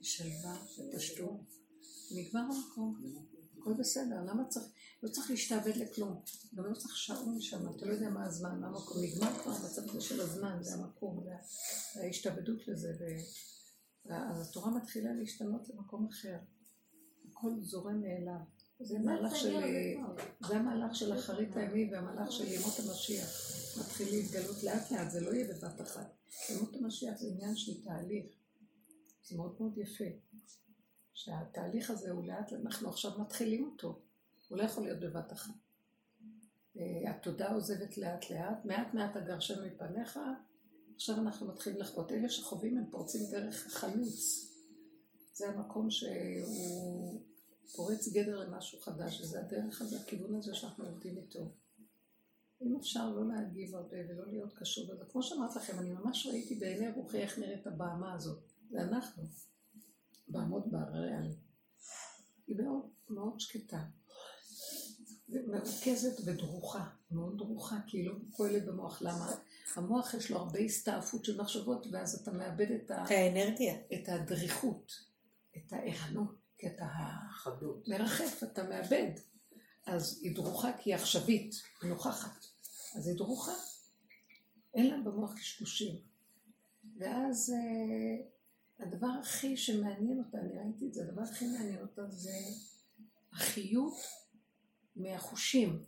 שלווה ופשטות. נגמר המקום, הכל בסדר, למה צריך, לא צריך להשתעבד לכלום, גם לא צריך שעון שם, אתה לא יודע מה הזמן, מה המקום, נגמר כבר המצב הזה של הזמן, זה המקום, זה ההשתעבדות לזה, אז התורה מתחילה להשתנות למקום אחר, הכל זורם מאליו. זה מהלך של, זה המהלך של אחרית הימים והמהלך של ימות המשיח. מתחיל להתגלות לאט לאט, זה לא יהיה בבת אחת. ימות המשיח זה עניין של תהליך. זה מאוד מאוד יפה. שהתהליך הזה הוא לאט, אנחנו עכשיו מתחילים אותו. הוא לא יכול להיות בבת אחת. אה, התודה עוזבת לאט לאט, מעט מעט הגרשם מפניך, עכשיו אנחנו מתחילים לחוות. אלה שחווים הם פורצים דרך החלוץ. זה המקום שהוא פורץ גדר למשהו חדש, וזה הדרך הזה, הכיוון הזה שאנחנו עובדים איתו. אם אפשר לא להגיב הרבה ולא להיות קשור בזה, כמו שאמרת לכם, אני ממש ראיתי בעיני רוחי איך נראית הבמה הזאת. זה אנחנו, בעמוד בהרריאלי. היא מאוד, מאוד שקטה. מרוכזת ודרוכה, מאוד דרוכה, כי היא לא פועלת במוח. למה? המוח יש לו הרבה הסתעפות של מחשבות, ואז אתה מאבד את, ה... את האנרגיה. את הדריכות, את הערנות, כי אתה חדות. מרחף, אתה מאבד. אז היא דרוכה כי היא עכשווית, היא נוכחת. אז היא דרוכה. אין לה במוח קשקושים. ואז אה, הדבר הכי שמעניין אותה, אני ראיתי את זה, הדבר הכי מעניין אותה זה החיות מהחושים.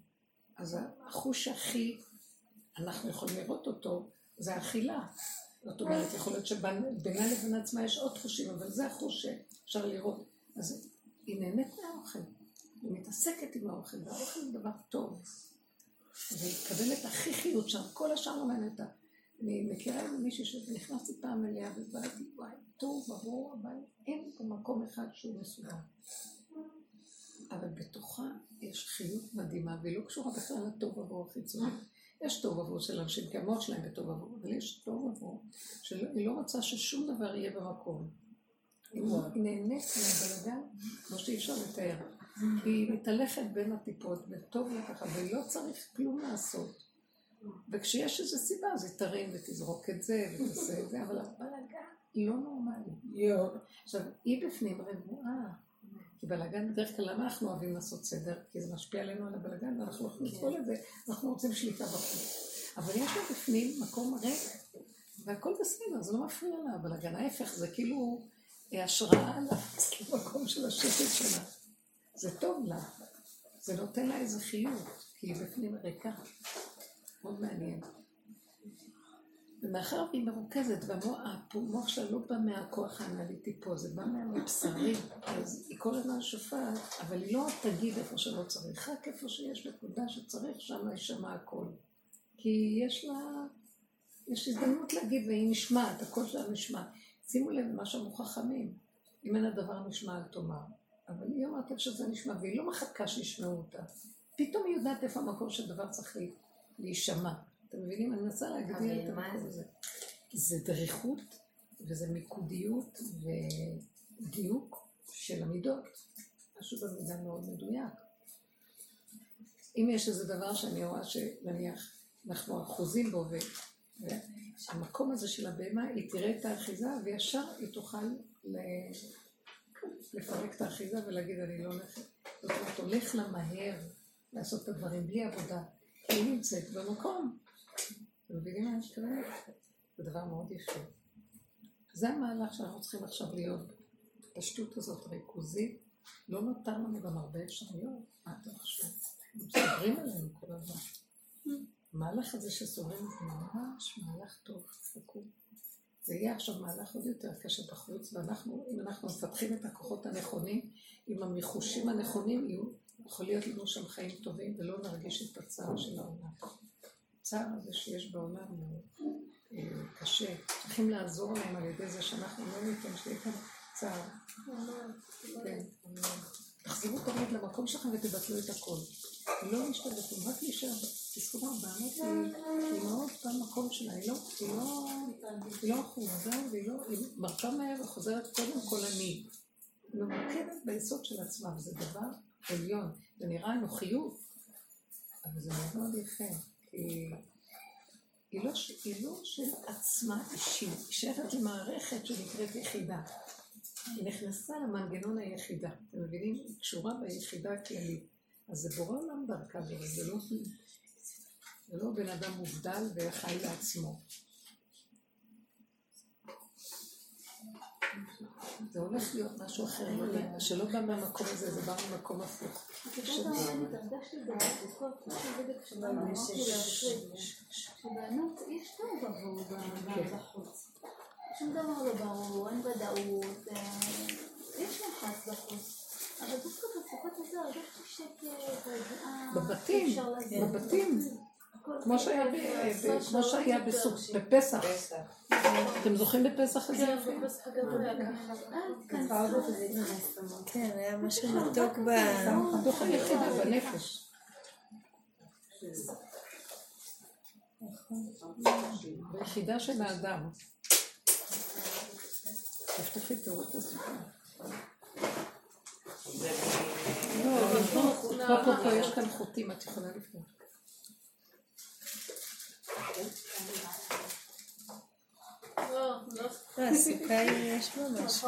אז החוש הכי, אנחנו יכולים לראות אותו, זה האכילה. זאת אומרת, יכול להיות שבינה לבין עצמה יש עוד חושים, אבל זה החוש שאפשר לראות. אז היא נהנית מהאוכל, היא מתעסקת עם האוכל, והאוכל זה דבר טוב. והיא מקבלת הכי חיות שם, כל השאר לא מעניין אותה. אני מכירה מישהי שנכנסתי פעם אליה ובאתי, וואי, טוב, ברור, אבל אין פה מקום אחד שהוא מסודר. אבל בתוכה יש חיות מדהימה, והיא לא קשורה בכלל לטוב עבור החיצוני. יש תוהו ובוהו של אנשים, כי המוח שלהם בתוהו ובוהו, אבל יש תוהו ובוהו, שהיא לא רוצה ששום דבר יהיה במקום. היא נהנית מהבלגן, כמו שאי אפשר לתאר. היא מתהלכת בין הטיפות, וטוב לה ככה, ולא צריך כלום לעשות. וכשיש איזו סיבה, אז היא תרים ותזרוק את זה, ותעשה את זה, אבל הבלגן לא נורמלי. עכשיו, היא בפנים רגועה. כי בלאגן בדרך כלל, למה אנחנו אוהבים לעשות סדר? כי זה משפיע עלינו על הבלאגן, ואנחנו לא יכולים לסבול את זה, אנחנו רוצים שליטה בחוץ. אבל יש לה בפנים מקום ריק, והכל בסדר, זה לא מפריע לה, הבלאגן. ההפך, זה כאילו השראה למקום [laughs] של השקט שלה. זה טוב לה, זה נותן לה איזה חיוב, כי היא בפנים ריקה. מאוד מעניין. ומאחר והיא מרוכזת, והמוח שלה לא בא מהכוח האנליטי פה, זה בא מהמבשרי, אז היא כל הזמן שופעת, אבל היא לא תגיד איפה שלא צריך, רק איפה שיש נקודה שצריך, שם יישמע הכל. כי יש לה, יש הזדמנות להגיד, והיא נשמעת, הקול שלה נשמע. שימו לב למה שאמרו חכמים, אם אין הדבר נשמע אל תאמר. אבל היא אומרת איך שזה נשמע, והיא לא מחכה שישמעו אותה. פתאום היא יודעת איפה המקום שדבר צריך להישמע. אתם מבינים? אני מנסה להגדיר את המקום הזה. זה דריכות, וזה מיקודיות ודיוק של המידות. משהו במידה מאוד מדויק. אם יש איזה דבר שאני רואה שנניח אנחנו אחוזים בו, והמקום הזה של הבהמה, היא תראה את האחיזה, וישר היא תוכל לפרק את האחיזה ולהגיד, אני לא הולכת. זאת אומרת, הולך לה מהר לעשות את הדברים בלי עבודה, היא נמצאת במקום. אתם מבינים מה אני מתכוונת? זה דבר מאוד יפה. זה המהלך שאנחנו צריכים עכשיו להיות. הפשטות הזאת ריכוזית, לא נותר לנו גם הרבה אפשרויות. מה אתם חושבים? מסתברים עלינו כל הזמן. המהלך הזה שסובבים זה ממש מהלך טוב, חכו. זה יהיה עכשיו מהלך עוד יותר קשה בחוץ, ואנחנו, אם אנחנו מפתחים את הכוחות הנכונים, עם המחושים הנכונים, יכול להיות לנו שם חיים טובים ולא נרגיש את הצער של העולם. הצער הזה שיש בעולם הוא אה, קשה. צריכים לעזור להם על ידי זה שאנחנו לא ניתן שיהיה כאן צער. כן. תחזרו תמיד למקום שלכם ותבטלו את הכל. לא להשתלט, רק להישאר. תזכרו, הבעלות היא מאוד במקום שלה, היא לא, לא אחוזה והיא לא, היא מרפה מהר וחוזרת קודם כל אני. היא ממקדת ביסוד של עצמה, וזה דבר עליון. זה נראה אנוכיות, אבל זה מאוד מאוד יפה. היא לא, היא לא של עצמה אישית, היא שייכת למערכת שנקראת יחידה. היא נכנסה למנגנון היחידה, אתם מבינים? היא קשורה ביחידה הכללית. אז זה בורא עולם דרכה, זה לא, זה לא בן אדם מובדל וחי לעצמו. זה הולך להיות משהו אחר, שלא בא מהמקום הזה, זה בא ממקום הפוך. שבאמת יש טוב עבור בחוץ. שום דבר לא ברור, אין ודאות, יש לחץ בחוץ. אבל דווקא בתקופת הזה הרגשתי שקט, רגעה, בבתים, בבתים. כמו שהיה בפסח. אתם זוכרים בפסח הזה? כן, היה משהו מתוק ב... הדוח היחידה בנפש. ביחידה של האדם. תפתחי תראו את הסיפור. לא, פה, פה, פה, יש כאן חוטים, את יכולה לפנות. הסוכה יש ממש.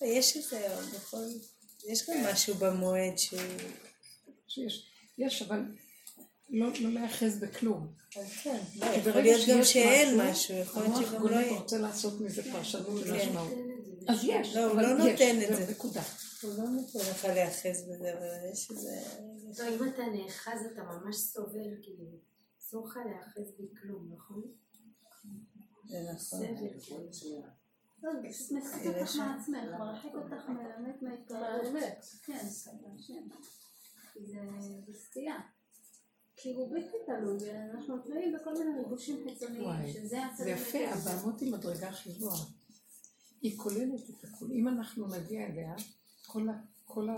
יש איזה, יש גם משהו במועד שהוא... יש, אבל לא להיאחז בכלום. כן, יכול להיות גם שאין משהו, יכול להיות שגם לא יהיה. רוצה לעשות מזה פרשנות ומשמעות. אז יש, לא, הוא אבל לא נותן יש, את זה. נקודה. הוא לא נותן לך להיאחז בזה, אבל יש איזה... לא, אם אתה נאחז אתה ממש סובל, כאילו, אסור לך להיאחז בכלום, נכון? זה. לא, זה מסתכל אותך מעצמך, מרחיק אותך מלמד מההתקרבות. כן, זה סטייה. כי הוא בלתי תלוי, אנחנו תלויים בכל מיני ריגושים חיצוניים, שזה זה יפה, הבעמות היא מדרגה הכי גבוהה. היא כוללת את הכול. אם אנחנו נגיע אליה, כל, כל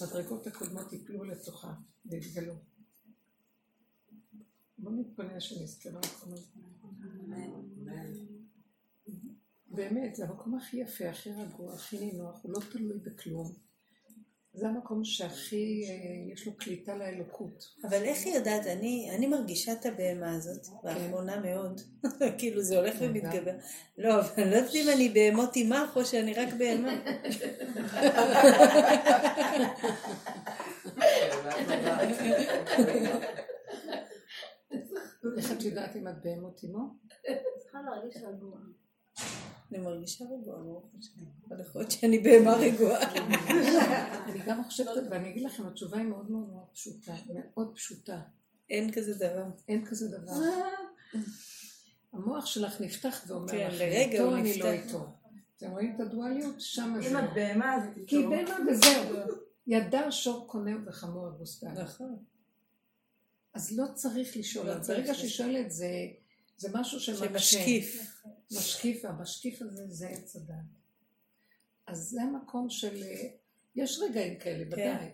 המדרגות הקודמות ייפלו לתוכה ויתגלו. בוא נתפלל שנזכה למקום הזה. באמת, זה המקום הכי יפה, הכי רגוע, הכי נינוח, הוא לא תלוי בכלום. זה המקום שהכי, אה, יש לו קליטה לאלוקות. אבל איך היא יודעת? אני, אני מרגישה את הבהמה הזאת, באחרונה מאוד. [laughs] כאילו זה הולך ומתגבר. לא, אבל אני לא יודעת אם אני בהמות עמך או שאני רק בהמה. [laughs] [laughs] אם את בהמות? צריכה להרגיש רגוע. אני מרגישה רגועה, ברוך השם. אבל יכול להיות שאני בהמה רגועה. אני גם חושבת, ואני אגיד לכם, התשובה היא מאוד מאוד מאוד פשוטה, מאוד פשוטה. אין כזה דבר. אין כזה דבר. המוח שלך נפתח ואומר כן, לך, איתו אני לא. איתו. אתם רואים את הדואליות? שם אם זה. את בהמה, אז כי. בהמה וזהו. ידע שור קונה וחמור הבוסתן. נכון. אז לא צריך לשאול. לא ברגע. שהיא שואלת זה, זה משהו. שמשקיף. משקיף, המשקיף הזה זה עץ הדת. אז זה המקום של... יש רגעים כאלה, כן. ודאי.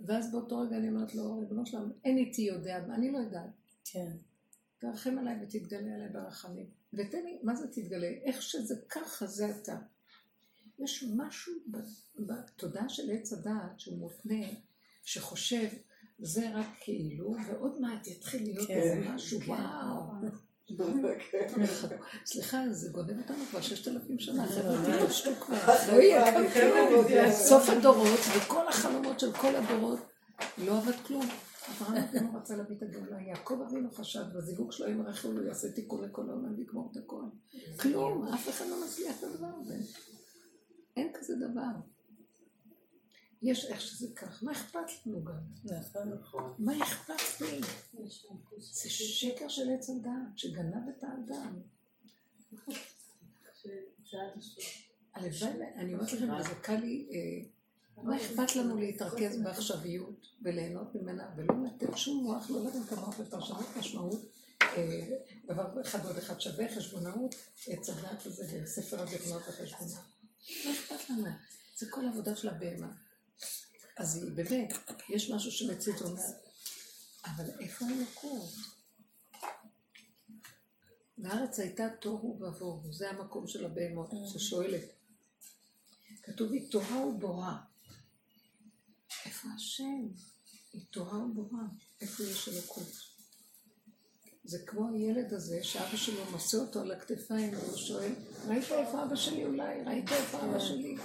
ואז באותו רגע אני אומרת לו, ריבונו שלם, אין איתי יודע, אני לא יודעת. כן. תרחם עליי ותתגלה עליי ברחמים. ותן לי, מה זה תתגלה? איך שזה ככה, זה אתה. יש משהו בתודעה של עץ הדעת שהוא מותנה, שחושב, זה רק כאילו, ועוד מעט יתחיל להיות כן. איזה משהו, וואו. סליחה, זה גונב אותנו כבר ששת אלפים שנה, חבר'ה, תתעשתו כבר, יהיה. סוף הדורות וכל החלומות של כל הדורות לא עבד כלום. אברהם אבינו רצה להביא את הגאולה, יעקב אבינו חשב בזיווג שלו עם רחל הוא יעשה תיקון לכל העולם ויגמור את הכל. כלום, אף אחד לא מצליח את הדבר הזה. אין כזה דבר. יש איך שזה כך, מה אכפת לנו גם? נכון. מה אכפת לי? זה שקר של עץ הדעת, שגנב את האדם. הלוואי, אני אומרת לכם, וזה קל לי, אה, מה אכפת לנו להתרכז בעכשוויות וליהנות ממנה, ולא לתת שום מוח, לא לתת את המוח לפרשנות משמעות, אה, דבר אחד ועוד אחד שווה, חשבונאות, עץ הדעת הזה, וספר הזכנות וחשבונאות. מה אכפת לנו? זה כל העבודה של הבהמה. אז היא באמת, יש משהו שמציץ ואומר, אבל איפה האלוקות? והארץ הייתה תוהו ובוהו, זה המקום של הבהמות, ששואלת. כתוב היא תוהה ובוהה. איפה השם? היא תוהה ובוהה. איפה יש אלוקות? זה כמו הילד הזה שאבא שלו נושא אותו על הכתפיים והוא שואל, ראית איפה אבא שלי אולי? ראית איפה אבא שלי?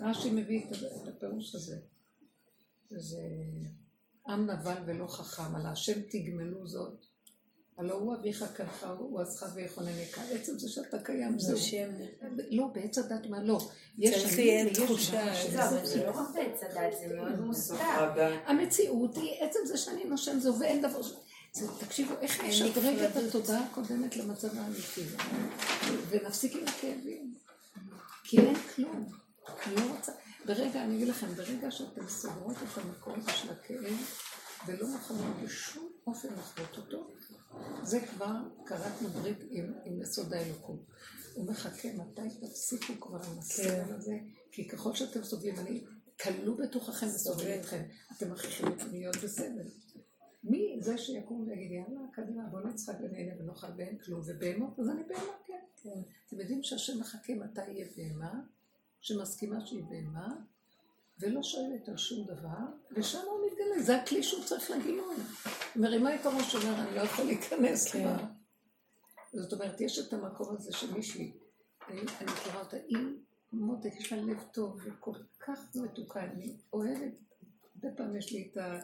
רש"י מביא את הפירוש הזה. זה עם נבל ולא חכם, על השם תגמלו זאת. הלא הוא אביך כלך, הוא עזך ויכוננך. עצם זה שאתה קיים, זהו. השם. לא, בעץ הדת מה לא. יש צריך יהיה תחושה, זה- לא, אבל זה לא רק בעץ הדת, זה מאוד מוסתר. המציאות היא עצם זה שאני נושם זו ואין דבר תקשיבו, איך נשדרג את. התודעה הקודמת למצב האמיתי, ונפסיק עם הכאבים, כי אין כלום. אני לא רוצה, ברגע, אני אגיד לכם, ברגע שאתם סוגרות את המקום של הכאב, ולא מוכנות בשום אופן לחוות אותו, זה כבר כרתנו ברית עם, עם יסוד האלוקות. הוא מחכה, מתי תפסיקו כבר עם הסבל הזה? כי ככל שאתם סובלים, אני כלוא בתוככם וסובל אתכם. אתם מכריחים אותי להיות בסבל. מי זה שיקום ויגיד, יאללה, קדימה, בוא נצחק ונהנה ונאכל ואין כלום, ובהמות, אז אני בהמה, כן. אתם יודעים שהשם מחכה מתי יהיה בהמה, שמסכימה שהיא בהמה, ולא שואלת על שום דבר, ושם הוא מתגלה, זה הכלי שהוא צריך לגילוי. מרימה את הראש ואומר, אני לא יכול להיכנס כן. כבר. זאת אומרת, יש את המקום הזה של מישהי, אני אני מכירה אותה, היא מותק, יש לה לב טוב וכל כך מתוקה, אני אוהבת, הרבה פעמים יש לי את ה...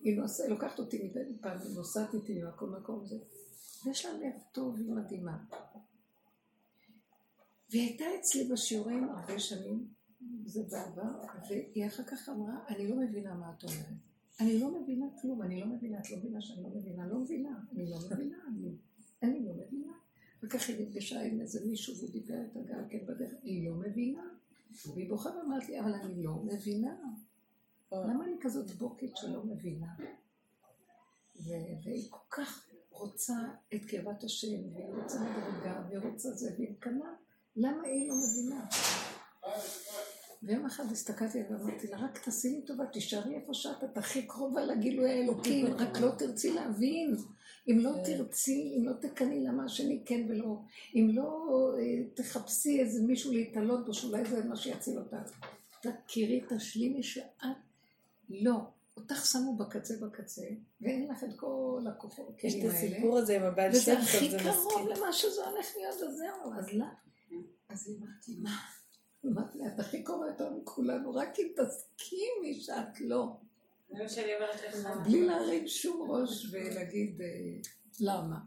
היא נוסע, לוקחת אותי מדי פעם, נוסעת איתי ממקום למקום זה, ויש לה לב טוב, היא מדהימה. והיא הייתה אצלי בשיעורים הרבה שנים, זה בעבר, והיא אחר כך אמרה, אני לא מבינה מה את אומרת. אני לא מבינה כלום, אני לא מבינה, את לא מבינה שאני לא מבינה, לא מבינה, אני לא מבינה, אני, אני לא מבינה. אחר היא נפגשה עם איזה מישהו והוא דיבר איתה גם כן בדרך, היא לא מבינה. והיא בוכה ואמרת לי, אבל אני לא מבינה. למה אני כזאת בוקית שלא מבינה? והיא כל כך רוצה את קרבת השם, והיא רוצה מדרגה, והיא רוצה זה, והיא קנה, למה היא לא מבינה? ויום אחד הסתכלתי ואמרתי לה, רק תעשי לי טובה, תישארי איפה שאת, את הכי קרובה לגילוי האלוקים, [laughs] רק לא תרצי להבין. אם לא תרצי, אם לא תקני למה השני כן ולא, אם לא אה, תחפשי איזה מישהו להתעלות בו, שאולי זה מה שיציל אותך. תכירי, תשלימי שאת לא. אותך שמו בקצה בקצה, ואין לך את כל הכוחות יש את האלה. הסיפור הזה עם הבעל וזה שם טוב, הכי קרוב. למה שזה הולך להיות, אז זהו, אז לא. אז אמרתי, מה? אמרתי לה, את הכי קרובה אותנו כולנו, רק אם תסכימי שאת לא. זה מה שאני אומרת לך. בלי להרים שום ראש ולהגיד אה, למה.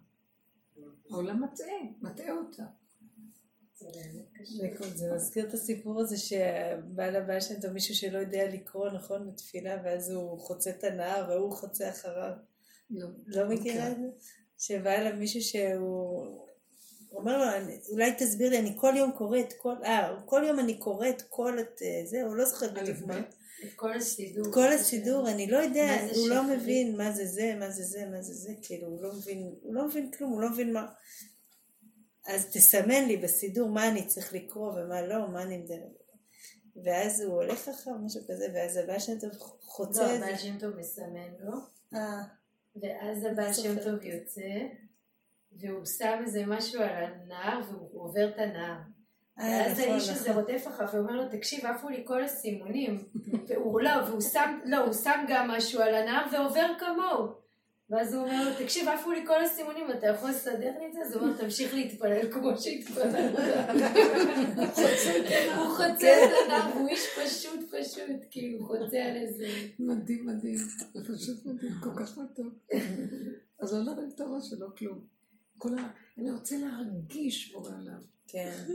העולם מטעה, מטעה אותה. זה זה מזכיר את הסיפור הזה שבעל הבעל שם טוב מישהו שלא יודע לקרוא נכון בתפילה ואז הוא חוצה את הנהר והוא חוצה אחריו. לא. לא מכירה את זה? שבא אליו מישהו שהוא... הוא אומר לו, "אני- אולי תסביר לי, אני כל יום קוראת, כל, אה, כל יום אני קוראת כל את אה, זה, הוא לא זוכר בדיוק מה. את כל הסידור. כל הסידור, אני לא יודע, הוא לא? מבין מה זה זה, מה זה זה, מה זה זה, כאילו, הוא לא מבין, הוא לא מבין כלום, הוא לא מבין מה... אז תסמן לי בסידור מה אני צריך לקרוא ומה לא, מה אני מדבר. ואז הוא הולך אחר, משהו כזה, ואז הבעל שם טוב חוצה לא, את זה. הבעל שם טוב מסמן לו, אה, ואז הבעל שם טוב יוצא, והוא שם איזה משהו על הנהר, והוא עובר את הנהר. אה, ואז נכון, האיש הזה נכון. רודף אחריו ואומר לו, תקשיב, עפו לי כל הסימונים. [laughs] והוא לא, והוא שם, לא, הוא שם גם משהו על הנהר ועובר כמוהו. ואז הוא אומר לו, תקשיב, עפו לי כל הסימונים, אתה יכול לסדר לי את זה? אז הוא אומר, תמשיך להתפלל כמו שהתפללת. [laughs] הוא חוצה את הנהר, והוא איש פשוט פשוט, כאילו, הוא חוצה על איזה... מדהים, מדהים. זה פשוט מדהים, כל כך מתוק. [laughs] אז לא להרים את הראש שלו כלום. כל ה... אני רוצה להרגיש בורא עליו. כן.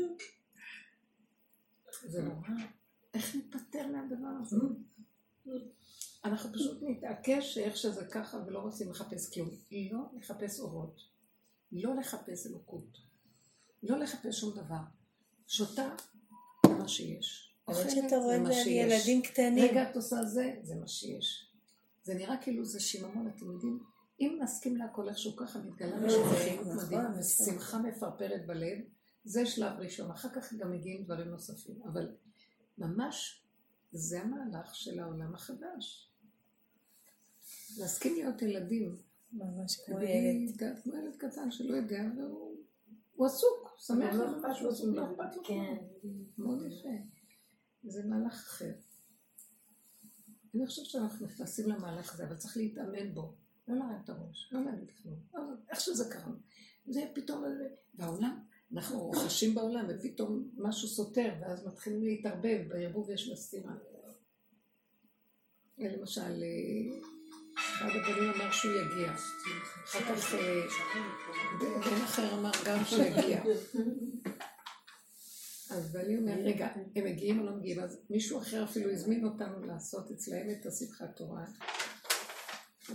[laughs] זה נורא. איך ניפטר מהדבר הזה? [laughs] אנחנו פשוט נתעקש שאיך שזה ככה ולא רוצים לחפש כלום. לא לחפש אורות. לא לחפש אלוקות. לא לחפש שום דבר. שותה, זה מה שיש. אוכלת, שאתה זה רואה מה את שיש. ילדים קטנים. רגע את עושה זה, זה מה שיש. זה נראה כאילו זה שיממון, אתם יודעים? אם נסכים להכל איכשהו ככה, מתגלה משהו נכון, מדהים, נכון. שמחה מפרפרת בלב, זה שלב ראשון, אחר כך גם מגיעים דברים נוספים, אבל ממש זה המהלך של העולם החדש. להסכים להיות ילדים, ממש כמו ילד. כמו ילד קטן שלא יודע, והוא הוא עסוק, שמח לא על משהו, עסוק, לא אכפת לו. כן. מאוד יפה. זה מהלך אחר. אני חושבת שאנחנו נכנסים למהלך הזה, אבל צריך להתאמן בו. לא להרים את הראש, לא להגיד כלום. איך שזה קרה. זה פתאום, והעולם, אנחנו חשים בעולם, ופתאום משהו סותר, ואז מתחילים להתערבב, בערבוב יש בסתירה. למשל, אה, אחד הבנים אמר שהוא יגיע. אחר כך אה, בן אחר אמר גם שהוא יגיע. אז בעלי אומר, רגע, הם מגיעים או לא מגיעים? אז מישהו אחר אפילו הזמין אותנו לעשות אצלהם את השמחת תורה.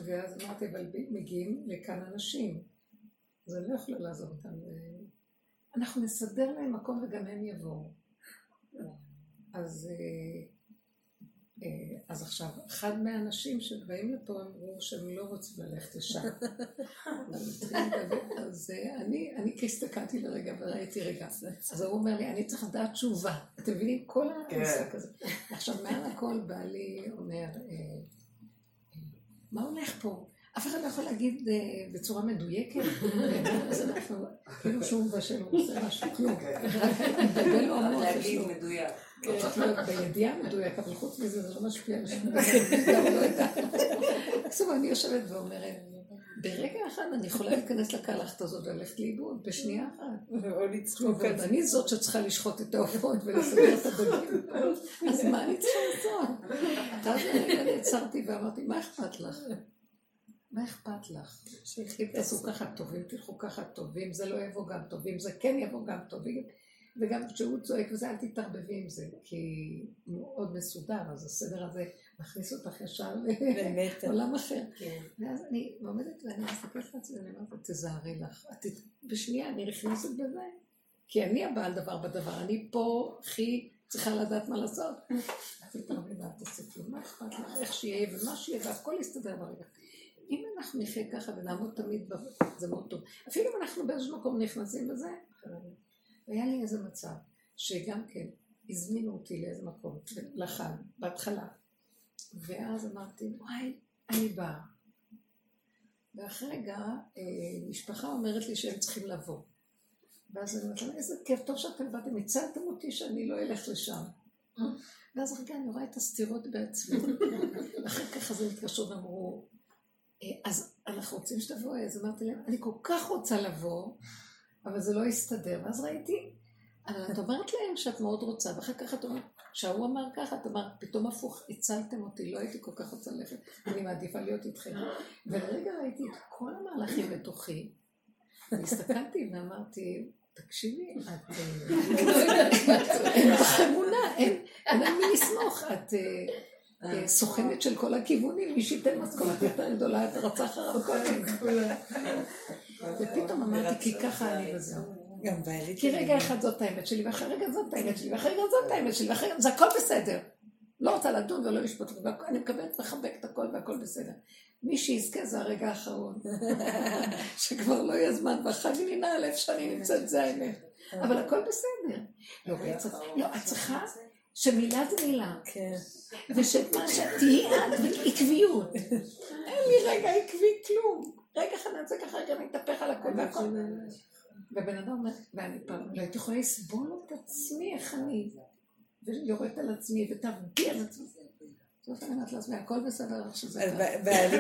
ואז אמרתי, אבל מגיעים לכאן אנשים. אז אני לא יכולה לעזוב אותם. אנחנו נסדר להם מקום וגם הם יבואו. אז, אה, אה, אז עכשיו, אחד מהאנשים שבאים לפה אמרו שהם לא רוצים ללכת לשם. אז אני, אני הסתכלתי לרגע וראיתי רגע. אז הוא אומר לי, אני צריך לדעת תשובה. אתם מבינים? כל המשחק הזה. עכשיו, מעל הכל בעלי אומר, אה, מה הולך פה? אף אחד לא יכול להגיד אה, בצורה מדויקת, [laughs] אז אנחנו, כאילו שהוא בשל, הוא עושה משהו, כלום. רק מתבלבל לו המוח, יש להגיד לו. מדויק. צריך להיות בידיעה מדויק, אבל חוץ מזה זה לא משפיע על שום דבר. [laughs] לא. בקיצור, אני יושבת ואומרת, ברגע אחד אני יכולה להיכנס לקלחת הזאת וללכת לאיבוד, בשנייה אחת. או לצחוק על זה. ואני זאת שצריכה לשחוט את העופות ולסדר את הדגים. אז מה אני צריכה לעשות? ואז רגע נעצרתי ואמרתי, מה אכפת לך? מה אכפת לך? אם תעשו ככה טובים, תלכו ככה טובים, זה לא יבוא גם טובים, זה כן יבוא גם טובים. וגם כשהוא צועק וזה, אל תתערבבי עם זה, כי הוא מאוד מסודר, אז הסדר הזה מכניס אותך ישר. לעולם אחר. כן. ואז אני עומדת ואני מסתכלת לעצמי, ואני אומרת, תזהרי לך. בשנייה אני נכנסת בזה, כי אני הבעל דבר בדבר, אני פה הכי צריכה לדעת מה לעשות. אז היא תרמי ואל תעשי כלום, מה אכפת לך, איך שיהיה ומה שיהיה, והכל יסתדר ברגע. אם אנחנו נחיה ככה ונעמוד תמיד, זה מאוד טוב. אפילו אם אנחנו באיזשהו מקום נכנסים בזה, היה לי איזה מצב, שגם כן, הזמינו אותי לאיזה מקום, לחג, בהתחלה. ואז אמרתי, וואי, אני באה. ואחרי רגע, אה, משפחה אומרת לי שהם צריכים לבוא. ואז אני אומרת להם, איזה כיף, טוב שאתם באתם, הצלתם אותי שאני לא אלך לשם. ואז רגע, אני רואה את הסתירות בעצמי. [laughs] אחר כך אז הם התקשרו ואמרו, "אה, אז אנחנו רוצים שתבואי, אז אמרתי להם, אני כל כך רוצה לבוא, אבל זה לא יסתדר. ואז ראיתי, אבל את אומרת להם שאת מאוד רוצה, ואחר כך את אומרת, כשהוא אמר ככה, את אמרת, פתאום הפוך, הצלתם אותי, לא הייתי כל כך רוצה ללכת, אני מעדיפה להיות איתכם. ולרגע ראיתי את כל המהלכים בתוכי, והסתכלתי ואמרתי, תקשיבי, את אה, אני לא אין לך אמונה, אין על מי לסמוך, את אה, אה, סוכנת של כל הכיוונים, מי שייתן משכורת יותר גדולה, את רצה אחריו קודם. [laughs] ופתאום אמרתי, כי ככה אני וזהו. גם בעלי כי רגע אחד זאת האמת שלי, ואחרי רגע זאת האמת שלי, ואחרי רגע זאת האמת שלי, ואחרי רגע זה הכל בסדר. לא רוצה לדון ולא לשפוט, אני מקבלת לחבק את הכל והכל בסדר. מי שיזכה זה הרגע האחרון, [laughs] שכבר לא יהיה זמן, ואחרי לי נעל איפה שאני נמצאת, זה האמת. אבל הכל בסדר. לא, לא, את צריכה שמילה זה מילה, כן. ושמה שתהיי את עקביות. אין לי רגע עקבי כלום. רגע אחד אני אעשה ככה, רגע אני אתהפך על הכל והכל. ובן אדם אומר, ואני פעם לא הייתי יכולה לסבול את עצמי, איך אני, ויורדת על עצמי, ותעבדי על עצמי. זאת אני אומרת לעצמי, הכל בסדר איך שזה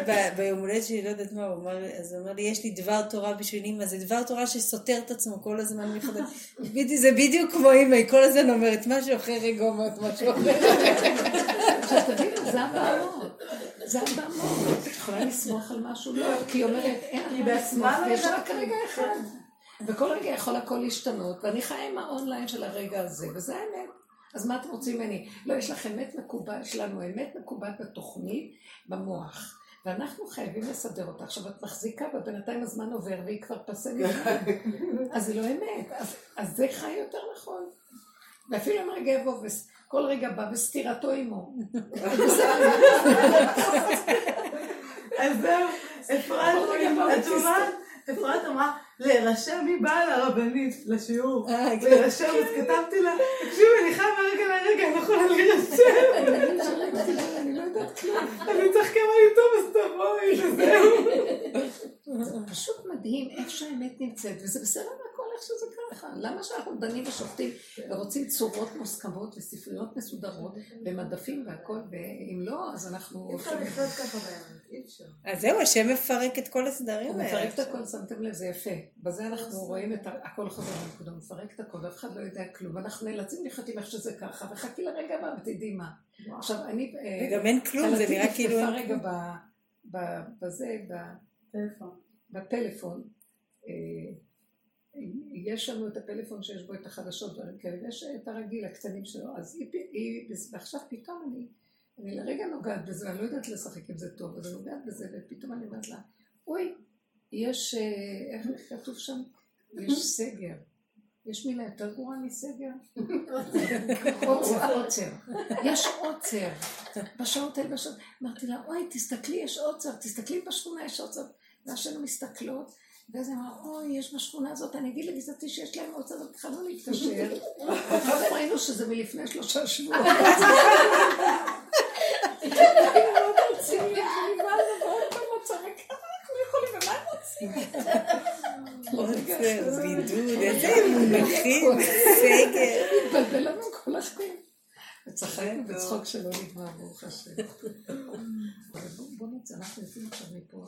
ב- ביום הולדת שלי, לא יודעת מה, הוא אמר לי, אז הוא אמר לי, יש לי דבר תורה בשביל אמא, זה דבר תורה שסותר את עצמו כל הזמן מחדש. זה בדיוק כמו אמא, היא כל הזמן אומרת משהו אחר, רגע אומרת משהו אחר. עכשיו תבינו, זה הבעמות. זה הבעמות. את יכולה לסמוך על משהו? לא, כי היא אומרת, אין לסמוך, בעצמה לא ויש יודעת רק רגע אחד. וכל רגע יכול הכל להשתנות, ואני חיה עם האונליין של הרגע הזה, וזה האמת. אז מה אתם רוצים ממני? לא, יש לך אמת מקובעת, יש לנו אמת מקובעת בתוכנית, במוח. ואנחנו חייבים לסדר אותה. עכשיו, את מחזיקה, ובינתיים הזמן עובר, והיא כבר פסה. [laughs] אז זה לא אמת. אז, אז זה חי יותר נכון. ואפילו אם רגע יבוא, וכל רגע בא בסתירתו עמו. [laughs] אז זהו, אפרת, כל את שומעת? אפרת אמרה, להירשם מי באה לרבנית, לשיעור. אה, כן. להירשם, אז כתבתי לה, תקשיבי, אני חיה מהרגע להרגע, אני לא יכולה להירשם. [laughs] אני צריך כמה לי טוב, אז תבואי, וזהו. זה פשוט מדהים איך שהאמת נמצאת, וזה בסדר שזה ככה. למה שאנחנו דנים ושופטים ורוצים צורות מוסכמות וספריות מסודרות ומדפים והכל, ואם לא, אז אנחנו... אי אפשר לחיות ככה באמת, אי אפשר. אז זהו, השם מפרק את כל הסדרים הוא האלה. מפרק את הכל, שמתם לב, זה יפה. בזה אנחנו רואים את הכל חוזר לנקודה, הוא מפרק את הכל, ואף אחד לא יודע כלום. אנחנו נאלצים לחיות עם איך שזה ככה, וחכי לרגע הבא ותדעי מה. עכשיו, אני... אה, וגם אין כלום, זה נראה כאילו... רגע בזה, בפלאפון. יש לנו את הפלאפון שיש בו את החדשות דברים כאלה, ויש את הרגיל, הקטנים שלו, אז היא, היא, ועכשיו פתאום אני, אני לרגע נוגעת בזה, אני לא יודעת לשחק עם זה טוב, אז אני נוגעת בזה, ופתאום אני אומרת לה, אוי, יש, אה, איך כתוב שם? יש סגר. יש מילה יותר גרועה מסגר? עוצר, עוצר. יש עוצר. בשעות האלה, בשעות... אמרתי לה, אוי, תסתכלי, יש עוצר, תסתכלי בשכונה, יש עוצר. ואז שהיינו מסתכלות, ואז היא אמרה, אוי, יש בשכונה הזאת, אני אגיד לגזרתי שיש להם עוצר, והתחלנו להתקשר. [laughs] ואחר כך ראינו שזה מלפני שלושה שבועות. הם בידוד, איזה מונחים, סגר. התבלבל לנו כל החיים. וצחקנו בצחוק שלא נגמר, ברוך השם. [laughs] בוא נצא, אנחנו יוצאים עכשיו מפה.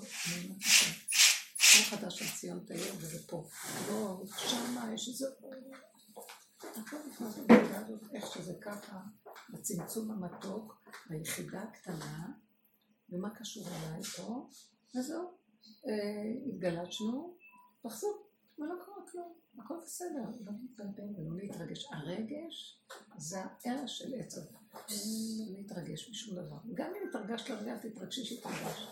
כל חדש של ציון תאיר וזה פה. לא, שמה יש איזה... הכל נכנס לנקודה הזאת, איך שזה ככה, בצמצום המתוק, ביחידה הקטנה, ומה קשור אליי פה, וזהו. אה, התגלשנו, תחזור, ולא קרה כלום, הכל בסדר, לא להתבלבל ולא להתרגש. הרגש זה הערך של עץ הדת. לא להתרגש משום דבר. גם אם התרגשת לרגע, תתרגשי שהתרגשת.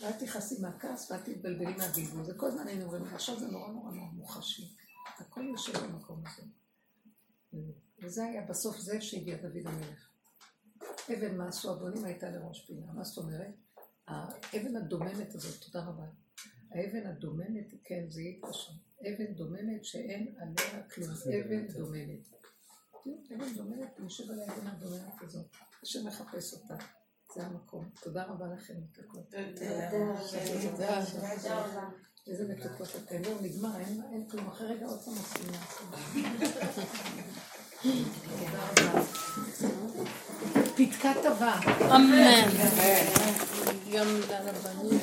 ואל תכעסי מהכעס ואל תתבלבלי מהבלבול. זה כל הזמן היינו אומרים, עכשיו זה נורא נורא נורא מוחשי. הכל יושב במקום הזה. וזה היה בסוף זה שהגיע דוד המלך. אבן מה עשו הבונים הייתה לראש פינה. מה זאת אומרת? האבן הדוממת הזאת, תודה רבה. האבן הדוממת, כן, זה יהיה קשה. אבן דוממת שאין עליה כלום. אבן דוממת. אבן דוממת, יושב על האבן הדוממת הזאת. השם מחפש אותה. זה המקום. תודה רבה לכם, מתוקות. תודה רבה. איזה מתוקות אתם. זהו, נגמר, אין כלום. אחרי רגע עוד פעם עושים לעשות. תודה רבה. פתקת [laughs] הבא. אמן. גם לרבנים.